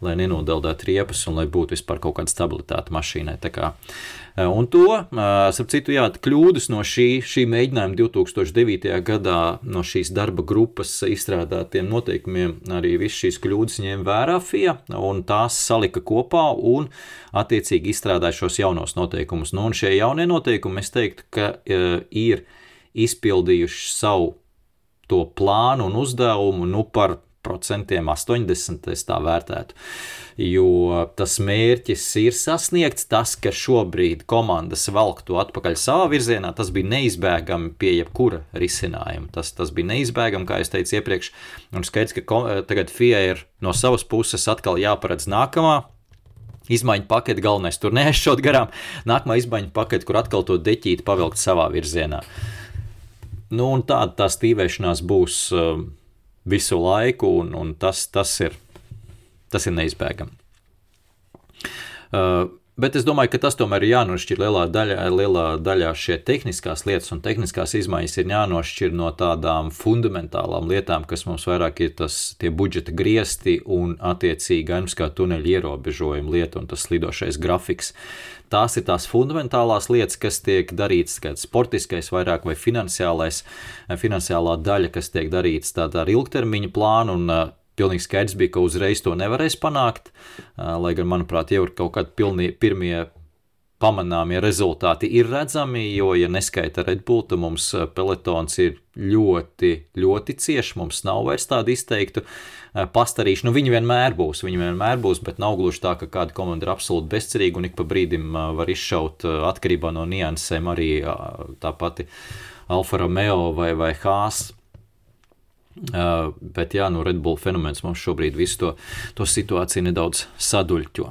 lai nenodeldētu riepas un lai būtu vispār kaut kāda stabilitāte mašīnai. Eh, un to, eh, starp citu, jā, kļūdas no šī, šī mēģinājuma 2009. gadā, no šīs darba grupas izstrādātiem noteikumiem, arī visas šīs kļūdas ņēma vērā FIA un tās salika kopā un attiecīgi izstrādāja šos jaunos noteikumus. Nu, un šie jaunie noteikumi, es teiktu, ka uh, ir izpildījuši savu to plānu un uzdevumu nu, par procentiem 80 es tā vērtētu. Jo tas mērķis ir sasniegts, tas, ka šobrīd komandas velk to atpakaļ savā virzienā, tas bija neizbēgami pie jebkura risinājuma. Tas, tas bija neizbēgami, kā jau teicu iepriekš, un skaidrs, ka tagad FIA ir no savas puses atkal jāparedz nākamā izmaiņu paketi, galvenais tur neaizšķaut garām. Nākamā izmaiņu paketi, kur atkal to deķīti pavilkt savā virzienā. Nu, tāda tā stīvēšanās būs. Uh, visu laiku, un, un tas, tas, ir, tas ir neizbēgami. Uh, Bet es domāju, ka tas tomēr ir jānošķir lielā daļā, lielā daļā šie tehniskās lietas un tehniskās izmaiņas ir jānošķir no tādām fundamentālām lietām, kas mums vairāk ir tas tie budžeta griesti un attiecīgi aimskā tuneļa ierobežojuma lieta un tas slidošais grafiks. Tās ir tās fundamentālās lietas, kas tiek darītas, kāds sportiskais vairāk vai finansiālais, finansiālā daļa, kas tiek darītas tādā ar ilgtermiņa plānu un pilnīgi skaidrs bija, ka uzreiz to nevarēs panākt. Lai gan, manuprāt, jau ir kaut kādi pilnie, pirmie pamanāmie rezultāti ir redzami, jo, ja neskaita Red Bull, tad mums pelotons ir ļoti, ļoti cieši. Mums nav vairs tādu izteiktu pastarīšu. Nu, viņi vienmēr būs, viņi vienmēr būs, bet nav gluži tā, ka kāda komanda ir absolūti bezcerīga un ik pa brīdim var izšaut atkarībā no niansēm arī tā pati Alfa Romeo vai, vai Haas Uh, bet jā, nu, Red Bull fenomens mums šobrīd visu to, to situāciju nedaudz saduļķo.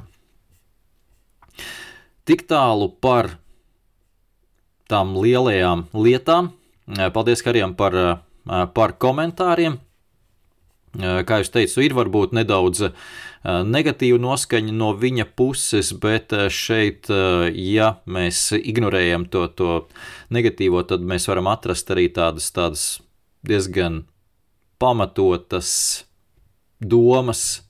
Tik tālu par tām lielajām lietām. Paldies Karijam par, par komentāriem. Kā jau teicu, ir varbūt nedaudz negatīva noskaņa no viņa puses, bet šeit, ja mēs ignorējam to, to negatīvo, tad mēs varam atrast arī tādas, tādas diezgan pamatotas domas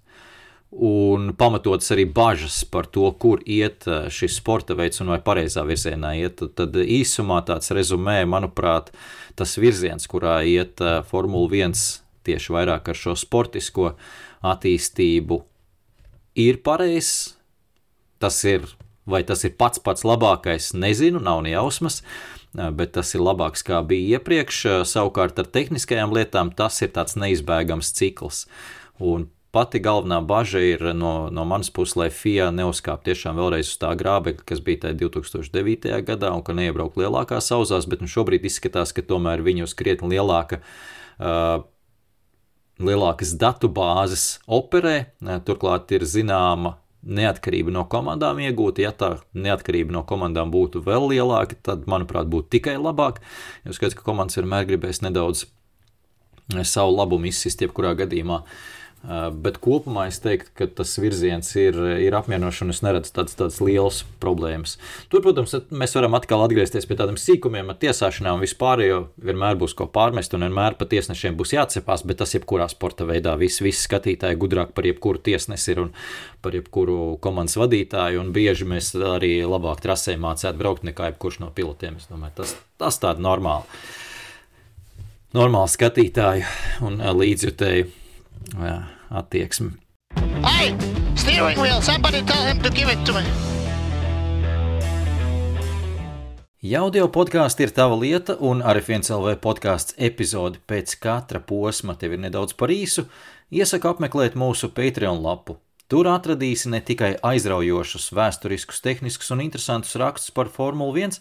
un pamatotas arī bažas par to, kur iet šis sporta veids un vai pareizā virzienā iet. Tad, īsumā tāds rezumē, manuprāt, tas virziens, kurā iet Formula 1 tieši vairāk ar šo sportisko attīstību, ir pareizs. Tas ir, vai tas ir pats pats labākais, nezinu, nav ne jausmas bet tas ir labāks kā bija iepriekš. Savukārt ar tehniskajām lietām tas ir tāds neizbēgams cikls. Un pati galvenā bažas ir no, no manas puses, lai FIA neuzkāptu tiešām vēlreiz uz tā grābekļa, kas bija tajā 2009. gadā, un ka neiebrauktu lielākās auzās, bet nu, šobrīd izskatās, ka tomēr viņi uz krietni lielāka. Uh, Lielākas datu bāzes operē, turklāt ir zināma neatkarība no komandām iegūta. Ja tā neatkarība no komandām būtu vēl lielāka, tad, manuprāt, būtu tikai labāk. Jo skaidrs, ka komandas vienmēr gribēs nedaudz savu labumu izsist jebkurā gadījumā. Uh, bet kopumā es teiktu, ka tas virziens ir, ir apmierinošs un es neredzu tādas, tādas lielas problēmas. Tur, protams, mēs varam atkal atgriezties pie tādiem sīkumiem, tiesāšanām un vispār, jo vienmēr būs ko pārmest un vienmēr pat tiesnešiem būs jāatcepās, bet tas jebkurā sporta veidā viss, viss skatītāji gudrāk par jebkuru tiesnesi ir un par jebkuru komandas vadītāju, un bieži mēs arī labāk trasē mācētu braukt nekā jebkurš no pilotiem. Es domāju, tas, tas tāda normāla. Normāli skatītāju un līdzjutēju jā, attieksmi. Hey, steering wheel, somebody tell him to give it to me. Audio podkāsts ir tava lieta, un arī viens LV podkāsts epizode pēc katra posma tev ir nedaudz par īsu. Iesaku apmeklēt mūsu Patreon lapu Tur atradīsi ne tikai aizraujošus, vēsturiskus, tehniskus un interesantus rakstus par Formuli 1,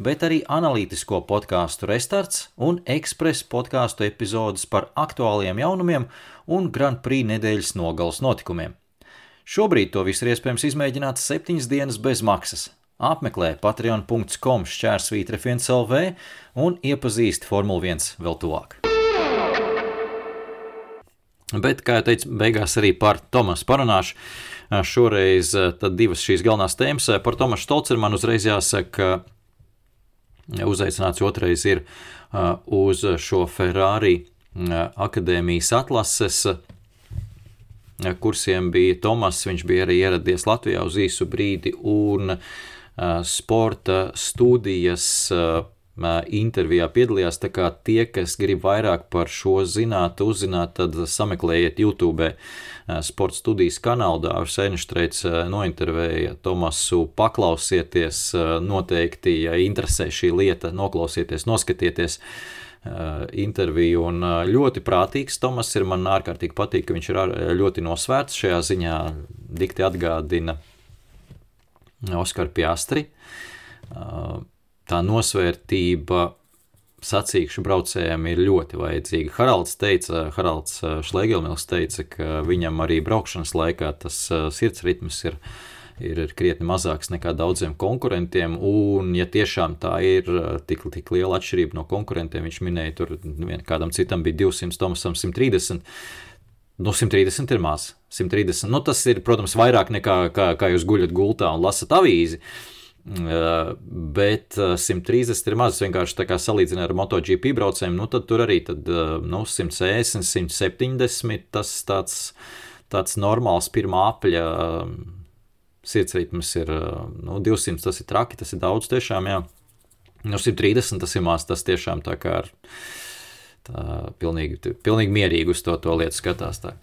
bet arī analītisko podkāstu restarts un ekspresa podkāstu epizodes par aktuāliem jaunumiem un Grand Prix nedēļas nogales notikumiem. Šobrīd to visu ir iespējams izmēģināt septiņas dienas bez maksas. Apmeklē patreon.com šķērsvītra FNCLV un iepazīsti Formuli 1 vēl tuvāk. Bet, kā jau teicu, beigās arī par Tomasu parunāšu. Šoreiz divas šīs galvenās tēmas. Par Tomasu Stolcermanu uzreiz jāsaka, uzaicināts otrais ir uz šo Ferrari akadēmijas atlases kursiem bija Tomas. Viņš bija arī ieradies Latvijā uz īsu brīdi un sporta studijas intervijā piedalījās. Tā kā tie, kas grib vairāk par šo zināt, uzzināt, tad sameklējiet YouTube sporta studijas kanālu. Dārzs Einštreits nointervēja Tomasu. Paklausieties, noteikti, ja interesē šī lieta, noklausieties, noskatieties. Interviju un ļoti prātīgs. Tomas ir man ārkārtīgi patīk, ka viņš ir ļoti nosvērts šajā ziņā. Dikti atgādina Oskaru Piastri. Tā nosvērtība sacīkšu braucējiem ir ļoti vajadzīga. Haralds teica, Haralds eh, Šlegelmils teica, ka viņam arī braukšanas laikā tas eh, sirds ritms ir, ir, ir krietni mazāks nekā daudziem konkurentiem, un ja tiešām tā ir eh, tik, tik liela atšķirība no konkurentiem, viņš minēja, tur kādam citam bija 200, Tomasam 130. Nu, 130 ir maz. 130. Nu, tas ir, protams, vairāk nekā kā, kā jūs guļat gultā un lasat avīzi. Uh, Uh, bet 130 uh, ir maz. Vienkārši tā kā salīdzinot ar MotoGP braucējiem, nu, tad tur arī tad, uh, nu, 160, 170 tas tāds, tāds normāls pirmā apļa um, sirdsritms ir nu, 200. Tas ir traki, tas ir daudz tiešām. Jā. Nu, 130 tas ir maz, tas tiešām tā kā ar. Tā pilnīgi, pilnīgi mierīgi uz to, to lietu skatās. Tā.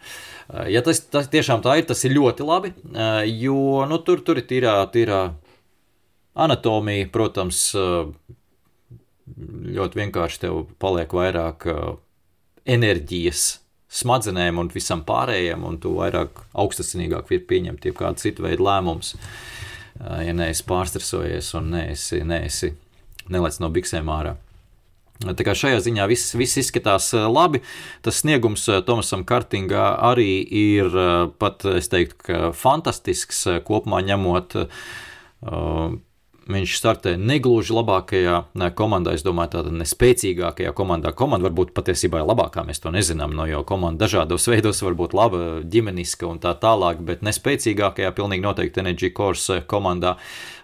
Ja tas, tas tiešām tā ir, tas ir ļoti labi, jo nu, tur, tur ir tīrā, tīrā Anatomija, protams, ļoti vienkārši tev paliek vairāk enerģijas smadzenēm un visam pārējiem, un tu vairāk augstasinīgāk vari pieņemt jau kādu citu veidu lēmumus. Ja neesi pārstresojies un neesi, neesi nelec no biksēm ārā. Tā kā šajā ziņā viss, viss izskatās labi. Tas sniegums Tomasam Kartingā arī ir pat, es teiktu, fantastisks kopumā ņemot. Viņš startē negluži labākajā komandā, es domāju, tāda nespēcīgākajā komandā. Komanda varbūt patiesībā ir labākā, mēs to nezinām, no jau komanda dažādos veidos var būt laba, ģimeniska un tā tālāk, bet nespēcīgākajā pilnīgi noteikti Energy Course komandā.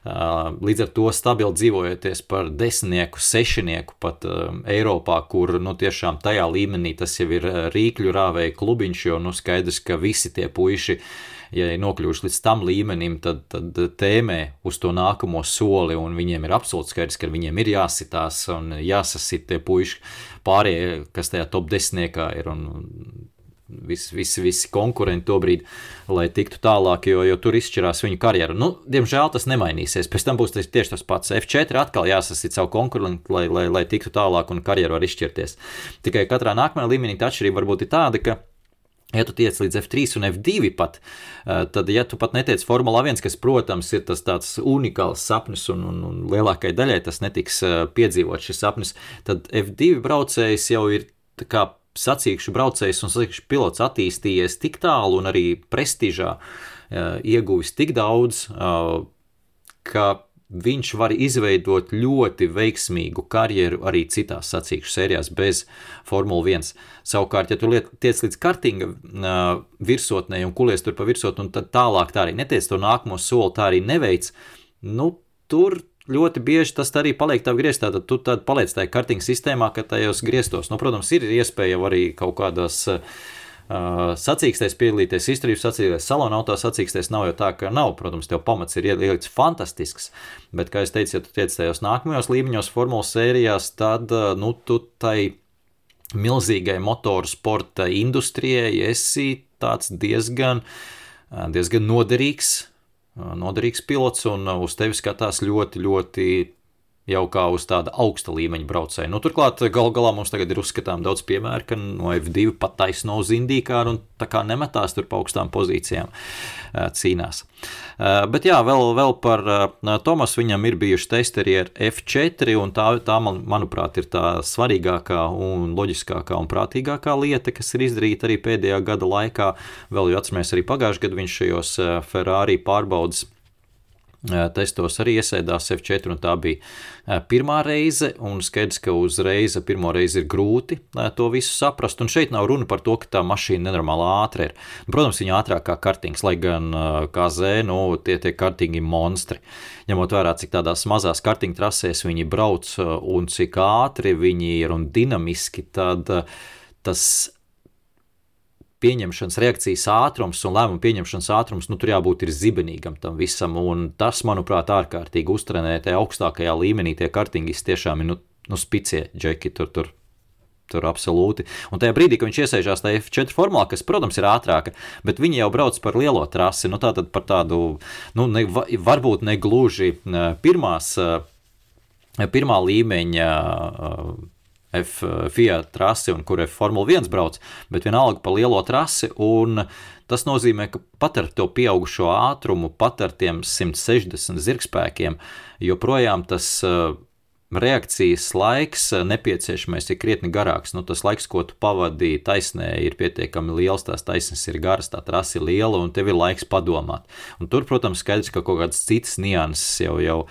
Līdz ar to stabili dzīvojoties par desmitnieku, sešinieku pat Eiropā, kur nu, tiešām tajā līmenī tas jau ir rīkļu rāvēja klubiņš, jo nu, skaidrs, ka visi tie puiši ja ir nokļuvuši līdz tam līmenim, tad, tad tēmē uz to nākamo soli, un viņiem ir absolūti skaidrs, ka viņiem ir jāsitās un jāsasit tie puiši pārējie, kas tajā top desmitniekā ir. Un, Visi, visi, visi konkurenti to brīdi, lai tiktu tālāk, jo, jo tur izšķirās viņu karjeru. Nu, diemžēl tas nemainīsies. Pēc tam būs tas tieši tas pats. F4 atkal jāsasit savu konkurentu, lai, lai, lai tiktu tālāk un karjeru var izšķirties. Tikai katrā nākamajā līmenī tā atšķirība var būt tāda, ka Ja tu tiec līdz F3 un F2 pat, eh, tad, ja tu pat netiec Formula 1, kas, protams, ir tas tāds unikāls sapnis un, un, un lielākai daļai tas netiks eh, piedzīvot šis sapnis, tad F2 braucējs jau ir kā sacīkšu braucējs un sacīkšu pilots attīstījies tik tālu un arī prestižā eh, ieguvis tik daudz, ka viņš var izveidot ļoti veiksmīgu karjeru arī citās sacīkšu sērijās bez Formule 1. Savukārt, ja tu tiec līdz kartinga uh, virsotnē un kulies tur pa virsotni, un tad tālāk tā arī netiec to nākamo soli, tā arī neveic, nu, tur ļoti bieži tas arī paliek tā grieztā, tad tu tad paliec tajā kartinga sistēmā, ka tajos grieztos. Nu, protams, ir iespēja arī kaut kādās uh, sacīkstēs piedalīties, izturības sacīkstēs, salona auto sacīkstēs nav jau tā, ka nav, protams, tev pamats ir ielikts fantastisks, bet, kā es teicu, ja tu tiec tajos nākamajos līmeņos formulas sērijās, tad, nu, tu tai milzīgai motoru sporta industrijai esi tāds diezgan, diezgan noderīgs, noderīgs pilots un uz tevi skatās ļoti, ļoti jau kā uz tāda augsta līmeņa braucēju. Nu, turklāt, gal galā mums tagad ir uzskatām daudz piemēru, ka no F2 pat taisno uz indīkāru un tā kā nemetās tur pa augstām pozīcijām cīnās. Bet jā, vēl, vēl par Tomas viņam ir bijuši testeri ar F4 un tā, tā man, manuprāt, ir tā svarīgākā un loģiskākā un prātīgākā lieta, kas ir izdarīta arī pēdējā gada laikā. Vēl jau atceramies arī pagājušajā gadā viņš šajos Ferrari pārbaudas testos arī iesēdās F4, un tā bija pirmā reize. Skaidrs, ka uzreiz pirmo reizi ir grūti to visu saprast. Un šeit nav runa par to, ka tā mašīna nenormāli ātra ir. Protams, viņa ātrāk kā kartings, lai gan KZ, nu, tie tie kartingi monstri. Ņemot vērā, cik tādās mazās kartinga trasēs viņi brauc un cik ātri viņi ir un dinamiski, tad tas pieņemšanas reakcijas ātrums un lēmumu pieņemšanas ātrums, nu, tur jābūt ir zibenīgam tam visam. Un tas, manuprāt, ārkārtīgi uztrenētajā augstākajā līmenī tie kartingisti tiešām ir nu, nu spicie džeki tur. tur. Tur absolūti. Un tajā brīdī, kad viņš iesēžās tajā F4 formulā, kas, protams, ir ātrāka, bet viņi jau brauc par lielo trasi, nu tātad par tādu, nu, ne, varbūt ne gluži pirmās, pirmā līmeņa F Fiat trasi un kur F Formula 1 brauc, bet vienalga pa lielo trasi. Tas nozīmē, ka pat ar to pieaugušo ātrumu, pat ar tiem 160 zirgspēkiem, joprojām tas reakcijas laiks nepieciešamais ir krietni garāks. Nu, tas laiks, ko tu pavadīji taisnē, ir pietiekami liels, tās taisnes ir garas, tā trasa ir liela, un tev ir laiks padomāt. Un tur, protams, skaidrs, ka kaut kādas citas nianses jau jau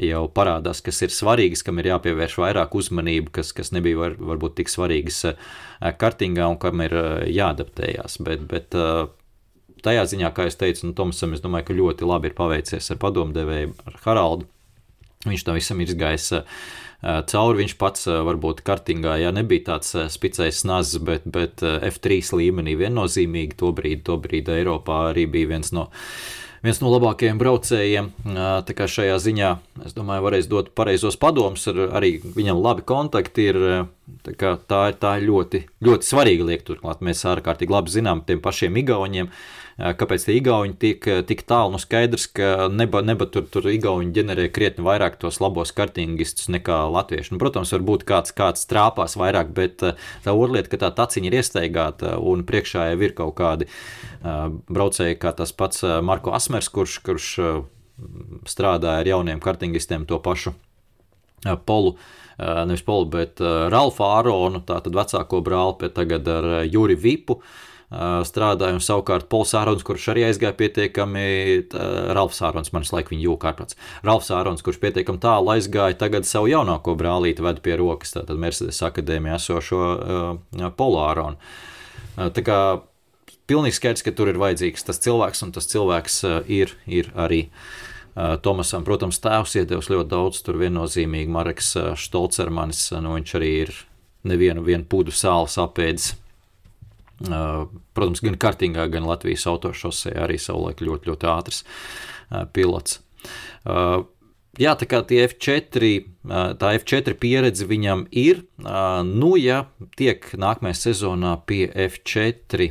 jau parādās, kas ir svarīgas, kam ir jāpievērš vairāk uzmanību, kas, kas nebija var, varbūt tik svarīgas eh, kartingā un kam ir eh, jāadaptējās. Bet, bet eh, tajā ziņā, kā jau teicu, nu, Tomasam, es domāju, ka ļoti labi ir paveicies ar padomdevēju, ar Haraldu. Viņš tam visam ir izgājis cauri. Viņš pats varbūt kartingā jā, nebija tāds spicējs nazis, bet, bet F3 līmenī viennozīmīgi to brīdi, to brīdi Eiropā arī bija viens no viens no labākajiem braucējiem. Tā kā šajā ziņā, es domāju, varēs dot pareizos padomus, arī viņam labi kontakti ir. Tā, tā ir tā ļoti, ļoti svarīga lieta. Turklāt mēs ārkārtīgi labi zinām tiem pašiem Igauniem. Kāpēc tie Igauni tik, tik tālu? Nu, skaidrs, ka neba, neba tur, tur Igauni ģenerē krietni vairāk tos labos kartingistus nekā latvieši. Nu, protams, varbūt kāds, kāds trāpās vairāk, bet tā otra lieta, ka tā taciņa ir iesteigāta un priekšā jau ir kaut kādi braucēji, kā tas pats Marko Asmers, kurš, kurš strādāja ar jauniem kartingistiem to pašu polu nevis Polu, bet Ralfa Āronu, tātad vecāko brāli, pie tagad ar Juri Vipu strādāja, un savukārt Pols Ārons, kurš arī aizgāja pietiekami, Ralfs Ārons, manis laik viņa jūka ārprāts, Ralfs Ārons, kurš pietiekami tālu aizgāja, tagad savu jaunāko brālīti ved pie rokas, tātad Mercedes akadēmijā esošo uh, Polu Āronu. Uh, tā kā pilnīgi skaidrs, ka tur ir vajadzīgs tas cilvēks, un tas cilvēks uh, ir, ir arī. Tomasam, protams, tēvs iedevis ļoti daudz, tur viennozīmīgi Marks Štolcermanis, nu viņš arī ir nevienu pudu sāls apēdis Protams, gan kartingā, gan Latvijas autošosē arī savulaik ļoti, ļoti ātrs pilots. Jā, tā kā tie F4, tā F4 pieredze viņam ir, nu, ja tiek nākamajā sezonā pie F4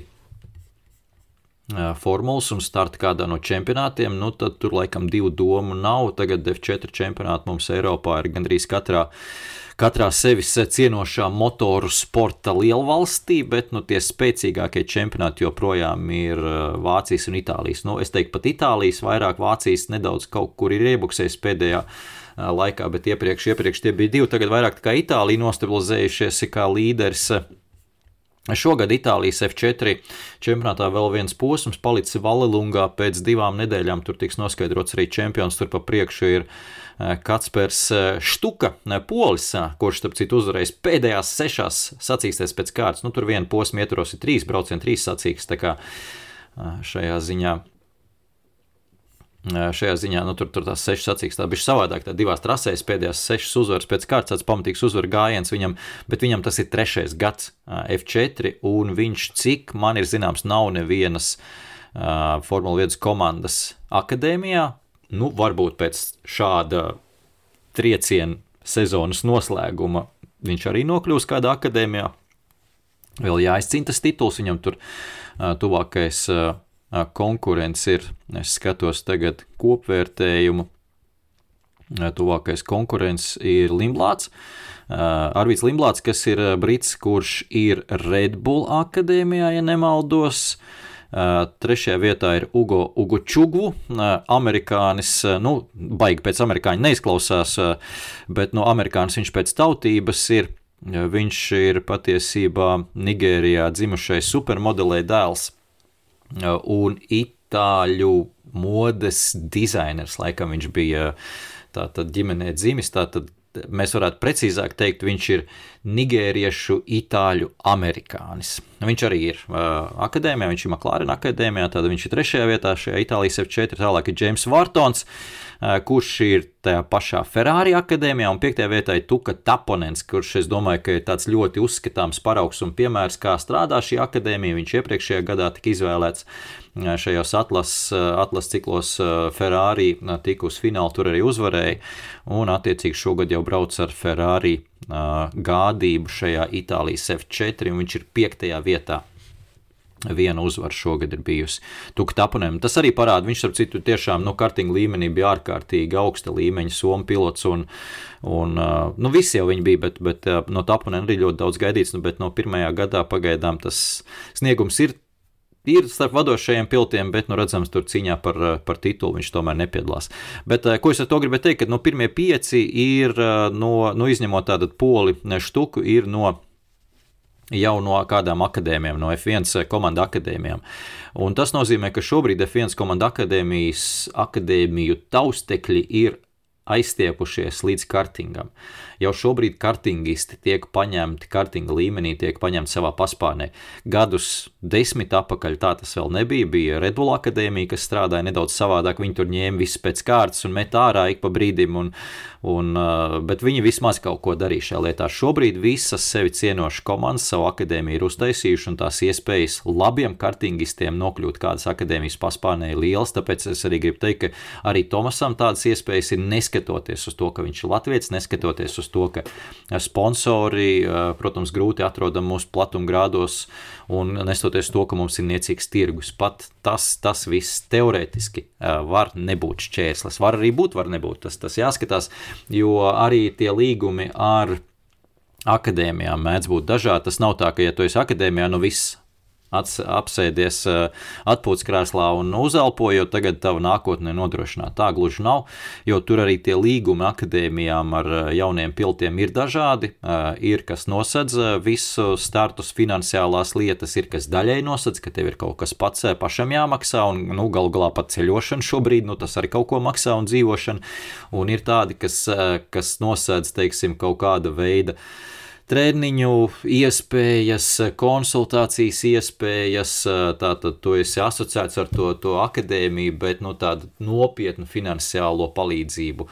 formulas un starta kādā no čempionātiem, nu, tad tur laikam divu domu nav. Tagad F4 čempionāti mums Eiropā ir gandrīz katrā uh, katrā sevis cienošā motoru sporta lielvalstī, bet nu, tie spēcīgākie čempionāti joprojām ir uh, Vācijas un Itālijas. Nu, es teiktu, pat Itālijas vairāk, Vācijas nedaudz kaut kur ir iebuksējis pēdējā uh, laikā, bet iepriekš, iepriekš tie bija divi. Tagad vairāk kā Itālija nostabilizējušies kā līderis. Šogad Itālijas F4 čempionātā vēl viens posms palicis Valelungā pēc divām nedēļām. Tur tiks noskaidrots arī čempions. Tur pa priekšu ir uh, Eh, Katspers eh, Štuka, eh, polis, kurš, starp citu, uzvarējis pēdējās sešās sacīkstēs pēc kārtas. Nu, tur viena posma ietvaros ir trīs braucieni, trīs sacīkstes. Tā kā šajā ziņā šajā ziņā, nu, tur, tur tās sešas sacīkstes tā bija savādāk. Tā divās trasēs pēdējās sešas uzvaras pēc kārtas, tāds pamatīgs uzvaru gājiens viņam, bet viņam tas ir trešais gads F4, un viņš, cik man ir zināms, nav nevienas uh, Formula 1 komandas akadēmijā, nu, varbūt pēc šāda trieciena sezonas noslēguma viņš arī nokļūs kādā akadēmijā. Vēl jāizcīna tas tituls, viņam tur tuvākais konkurents ir. Es skatos tagad kopvērtējumu. Tuvākais konkurents ir Limblāts. Arvīts Limblāts, kas ir brits, kurš ir Red Bull akadēmijā, ja nemaldos. Uh, Trešajā vietā ir Ugo Ugučugvu, amerikānis, nu, baigi pēc amerikāņa neizklausās, bet no amerikānis viņš pēc tautības ir. Viņš ir patiesībā Nigērijā dzimušais supermodelē dēls un itāļu modes dizainers. Laikam viņš bija tātad ģimenē dzimis, tātad mēs varētu precīzāk teikt, viņš ir nigēriešu, itāļu amerikānis. Viņš arī ir uh, akadēmijā, viņš ir Maklārina akadēmijā, tad viņš ir trešajā vietā šajā Itālijas F4, tālāk ir James Vārtons, uh, kurš ir tajā pašā Ferrari akadēmijā, un piektajā vietā ir Tuka Taponens, kurš, es domāju, ka ir tāds ļoti uzskatāms paraugs un piemērs, kā strādā šī akadēmija. Viņš iepriekšējā gadā tika izvēlēts šajos atlases atlas ciklos Ferrari, tika uz finālu, tur arī uzvarēja, un attiecīgi šogad jau brauc ar Ferrari gādību šajā Itālijas F4, un viņš ir piektajā vietā Viena uzvara šogad ir bijusi Tuktapunam. Tas arī parāda, viņš, starp citu, tiešām no nu, kartinga līmenī bija ārkārtīgi augsta līmeņa somu pilots. Un, un, nu, visi jau viņi bija, bet, bet no Tapunam arī ļoti daudz gaidīts. Nu, bet no pirmajā gadā pagaidām tas sniegums ir ir starp vadošajiem pilotiem, bet, nu, redzams, tur cīņā par, par titulu viņš tomēr nepiedalās. Bet, ko es ar to gribēju teikt, ka no nu, pirmie pieci ir, no, no izņemot tādu poli štuku, ir no jau no kādām akadēmijām, no F1 komandu akadēmijām. Un tas nozīmē, ka šobrīd F1 komandu akadēmijas akadēmiju taustekļi ir aizstiepušies līdz kartingam. Jau šobrīd kartingisti tiek paņemti kartinga līmenī, tiek paņemti savā paspārnē. Gadus desmit atpakaļ tā tas vēl nebija. Bija Red Bull akadēmija, kas strādāja nedaudz savādāk. Viņi tur ņēma visu pēc kārtas un met ārā ik pa brīdim, un, un, uh, bet viņi vismaz kaut ko darīja šajā lietā. Šobrīd visas sevi cienošas komandas savu akadēmiju ir uztaisījušas, un tās iespējas labiem kartingistiem nokļūt kādas akadēmijas paspārnē ir lielas. Tāpēc es arī gribu teikt, ka arī Tomasam tādas iespējas ir neskatoties uz to, ka viņš ir latviečs, neskatoties uz to, ka sponsori, protams, grūti atrodam mūsu platumgrādos, un nestoties to, ka mums ir niecīgs tirgus. Pat tas, tas viss teorētiski var nebūt šķērslis. Var arī būt, var nebūt. Tas, tas jāskatās, jo arī tie līgumi ar akadēmijām mēdz būt dažādi. Tas nav tā, ka, ja tu esi akadēmijā, nu viss apsēdies atpūtas krēslā un uzelpo, jo tagad tava nākotne nodrošināta. Tā gluži nav, jo tur arī tie līgumi akadēmijām ar jauniem piltiem ir dažādi. Ir kas nosedz visu startus finansiālās lietas, ir kas daļai nosedz, ka tev ir kaut kas pats pašam jāmaksā, un nu, galu galā pat ceļošana šobrīd, nu, tas arī kaut ko maksā un dzīvošana. Un ir tādi, kas, kas nosedz, teiksim, kaut kāda veida treniņu iespējas, konsultācijas iespējas, tātad tu esi asociēts ar to, to akadēmiju, bet nu, tādu nopietnu finansiālo palīdzību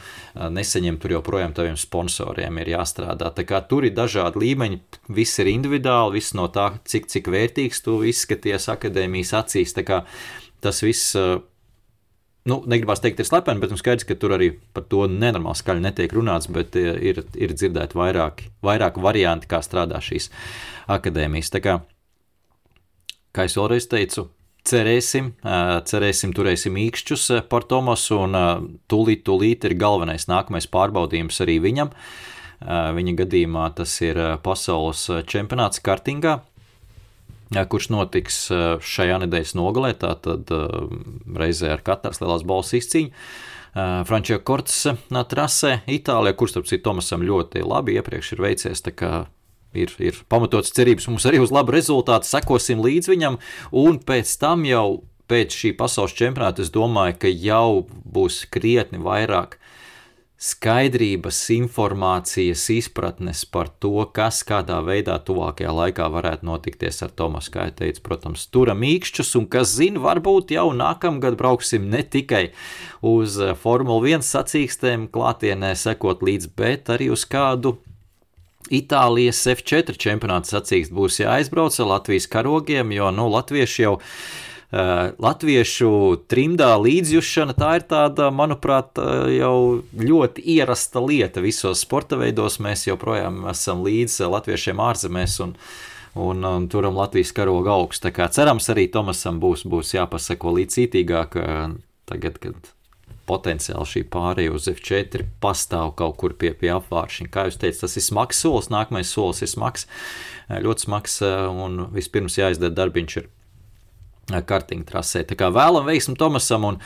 nesaņem tur joprojām taviem sponsoriem ir jāstrādā. Tā kā tur ir dažādi līmeņi, viss ir individuāli, viss no tā, cik, cik vērtīgs tu izskaties akadēmijas acīs, tas viss nu, negribās teikt, ir slepeni, bet nu skaidrs, ka tur arī par to nenormāli skaļi netiek runāts, bet eh, ir, ir dzirdēti vairāki, vairāki varianti, kā strādā šīs akadēmijas. Tā kā, kā es vēlreiz teicu, cerēsim, eh, cerēsim, turēsim īkšķus eh, par Tomasu, un tūlīt, tūlīt ir galvenais nākamais pārbaudījums arī viņam. Viņa gadījumā tas ir pasaules čempionāts kartingā, kurš notiks šajā nedēļas nogalē, tātad reizē ar Katars lielās balvas izcīņu. Frančija Korts trasē Itālijā, kurš, starp citu, Tomasam ļoti labi iepriekš ir veicies, tā kā ir, ir pamatots cerības mums arī uz labu rezultātu, sekosim līdz viņam, un pēc tam jau pēc šī pasaules čempionāta es domāju, ka jau būs krietni vairāk skaidrības, informācijas, izpratnes par to, kas kādā veidā tuvākajā laikā varētu notikties ar Tomasu. Kā jau teicu, protams, turam īkšķus, un kas zina, varbūt jau nākamgad brauksim ne tikai uz eh, Formule 1 sacīkstēm, klātienē sekot līdz, bet arī uz kādu Itālijas F4 čempionāta sacīksts būs jāaizbrauc ar Latvijas karogiem, jo nu, latvieši jau latviešu trimdā līdzjūšana, tā ir tāda, manuprāt, eh, jau ļoti ierasta lieta visos sporta veidos. Mēs joprojām esam līdz latviešiem ārzemēs un, un, un turam Latvijas karoga augstu. Tā kā cerams arī Tomasam būs, būs jāpasako līdz cītīgāk eh, tagad, kad potenciāli šī pārēja uz F4 pastāv kaut kur pie, pie apvāršņa. Kā jūs teicat, tas ir smags solis, nākamais solis ir smags, ļoti smags, un vispirms jāizdara darbiņš ir kartiņu trasē. Tā kā vēlam veiksmu Tomasam un,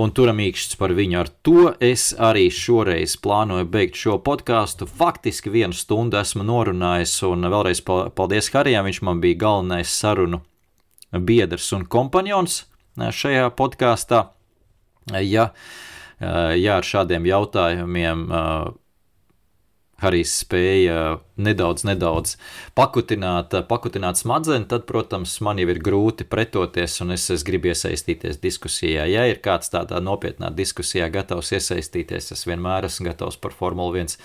un turam īkšķis par viņu. Ar to es arī šoreiz plānoju beigt šo podkāstu. Faktiski vienu stundu esmu norunājis, un vēlreiz paldies Harijam, viņš man bija galvenais sarunu biedrs un kompanjons šajā podkāstā. Ja, ja ar šādiem jautājumiem Harijs spēja nedaudz, nedaudz pakutināt, pakutināt smadzenes, tad, protams, man jau ir grūti pretoties, un es, es gribu iesaistīties diskusijā. Ja ir kāds tādā nopietnā diskusijā gatavs iesaistīties, es vienmēr esmu gatavs par Formuli 1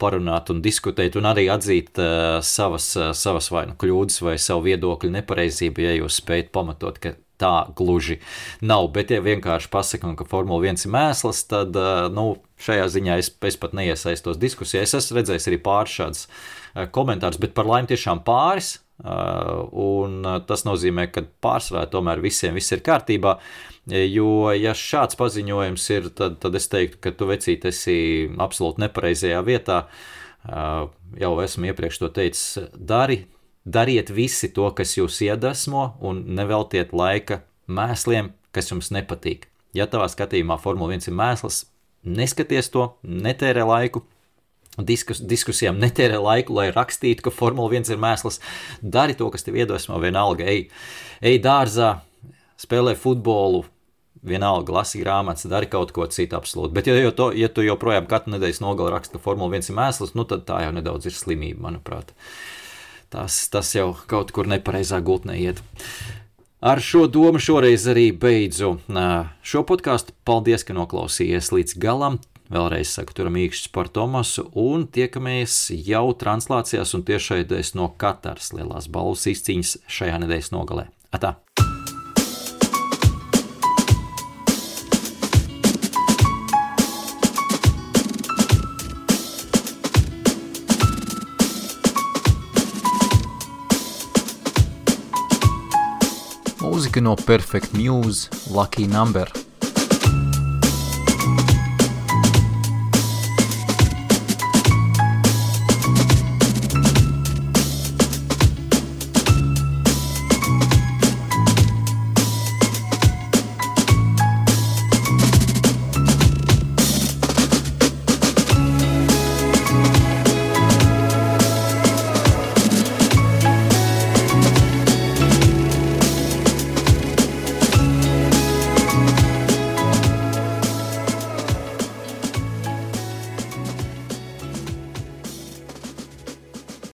parunāt un diskutēt, un arī atzīt savas, savas vai nu kļūdas, vai savu viedokļu nepareizību, ja jūs spējat pamatot, ka tā gluži nav. Bet, ja vienkārši pasakām, ka Formula 1 ir mēsls, tad nu, šajā ziņā es, es pat neiesaistos diskusijā. Es esmu redzējis arī pāris šādus komentārus, bet par laimi tiešām pāris. Un tas nozīmē, ka pārsvarā tomēr visiem viss ir kārtībā. Jo, ja šāds paziņojums ir, tad, tad es teiktu, ka tu vecīt esi absolūti nepareizajā vietā. Jau esmu iepriekš to teicis, dari Dariet visi to, kas jūs iedvesmo, un neveltiet laika mēsliem, kas jums nepatīk. Ja tavā skatījumā Formula 1 ir mēsls, neskaties to, netērē laiku. Diskus, diskusijām netērē laiku, lai rakstītu, ka Formula 1 ir mēsls. Dari to, kas tev iedvesmo, vienalga, ej, ej dārzā, spēlē futbolu, vienalga, lasi grāmatas, dari kaut ko citu, absolūti. Bet, ja, ja, to, ja tu joprojām katru nedēļas nogali raksti, ka Formula 1 ir mēsls, nu tad tā jau nedaudz ir slimība, manuprāt. Tas, tas jau kaut kur nepareizā gultnē iet. Ar šo domu šoreiz arī beidzu šo podkāstu. Paldies, ka noklausījāties līdz galam. Vēlreiz saku, turam īkšķis par Tomasu un tiekamies jau translācijās un tiešraidēs no Kataras lielās balvas izcīņas šajā nedēļas nogalē. Atā! Mūzika no Perfect Muse, Lucky Number.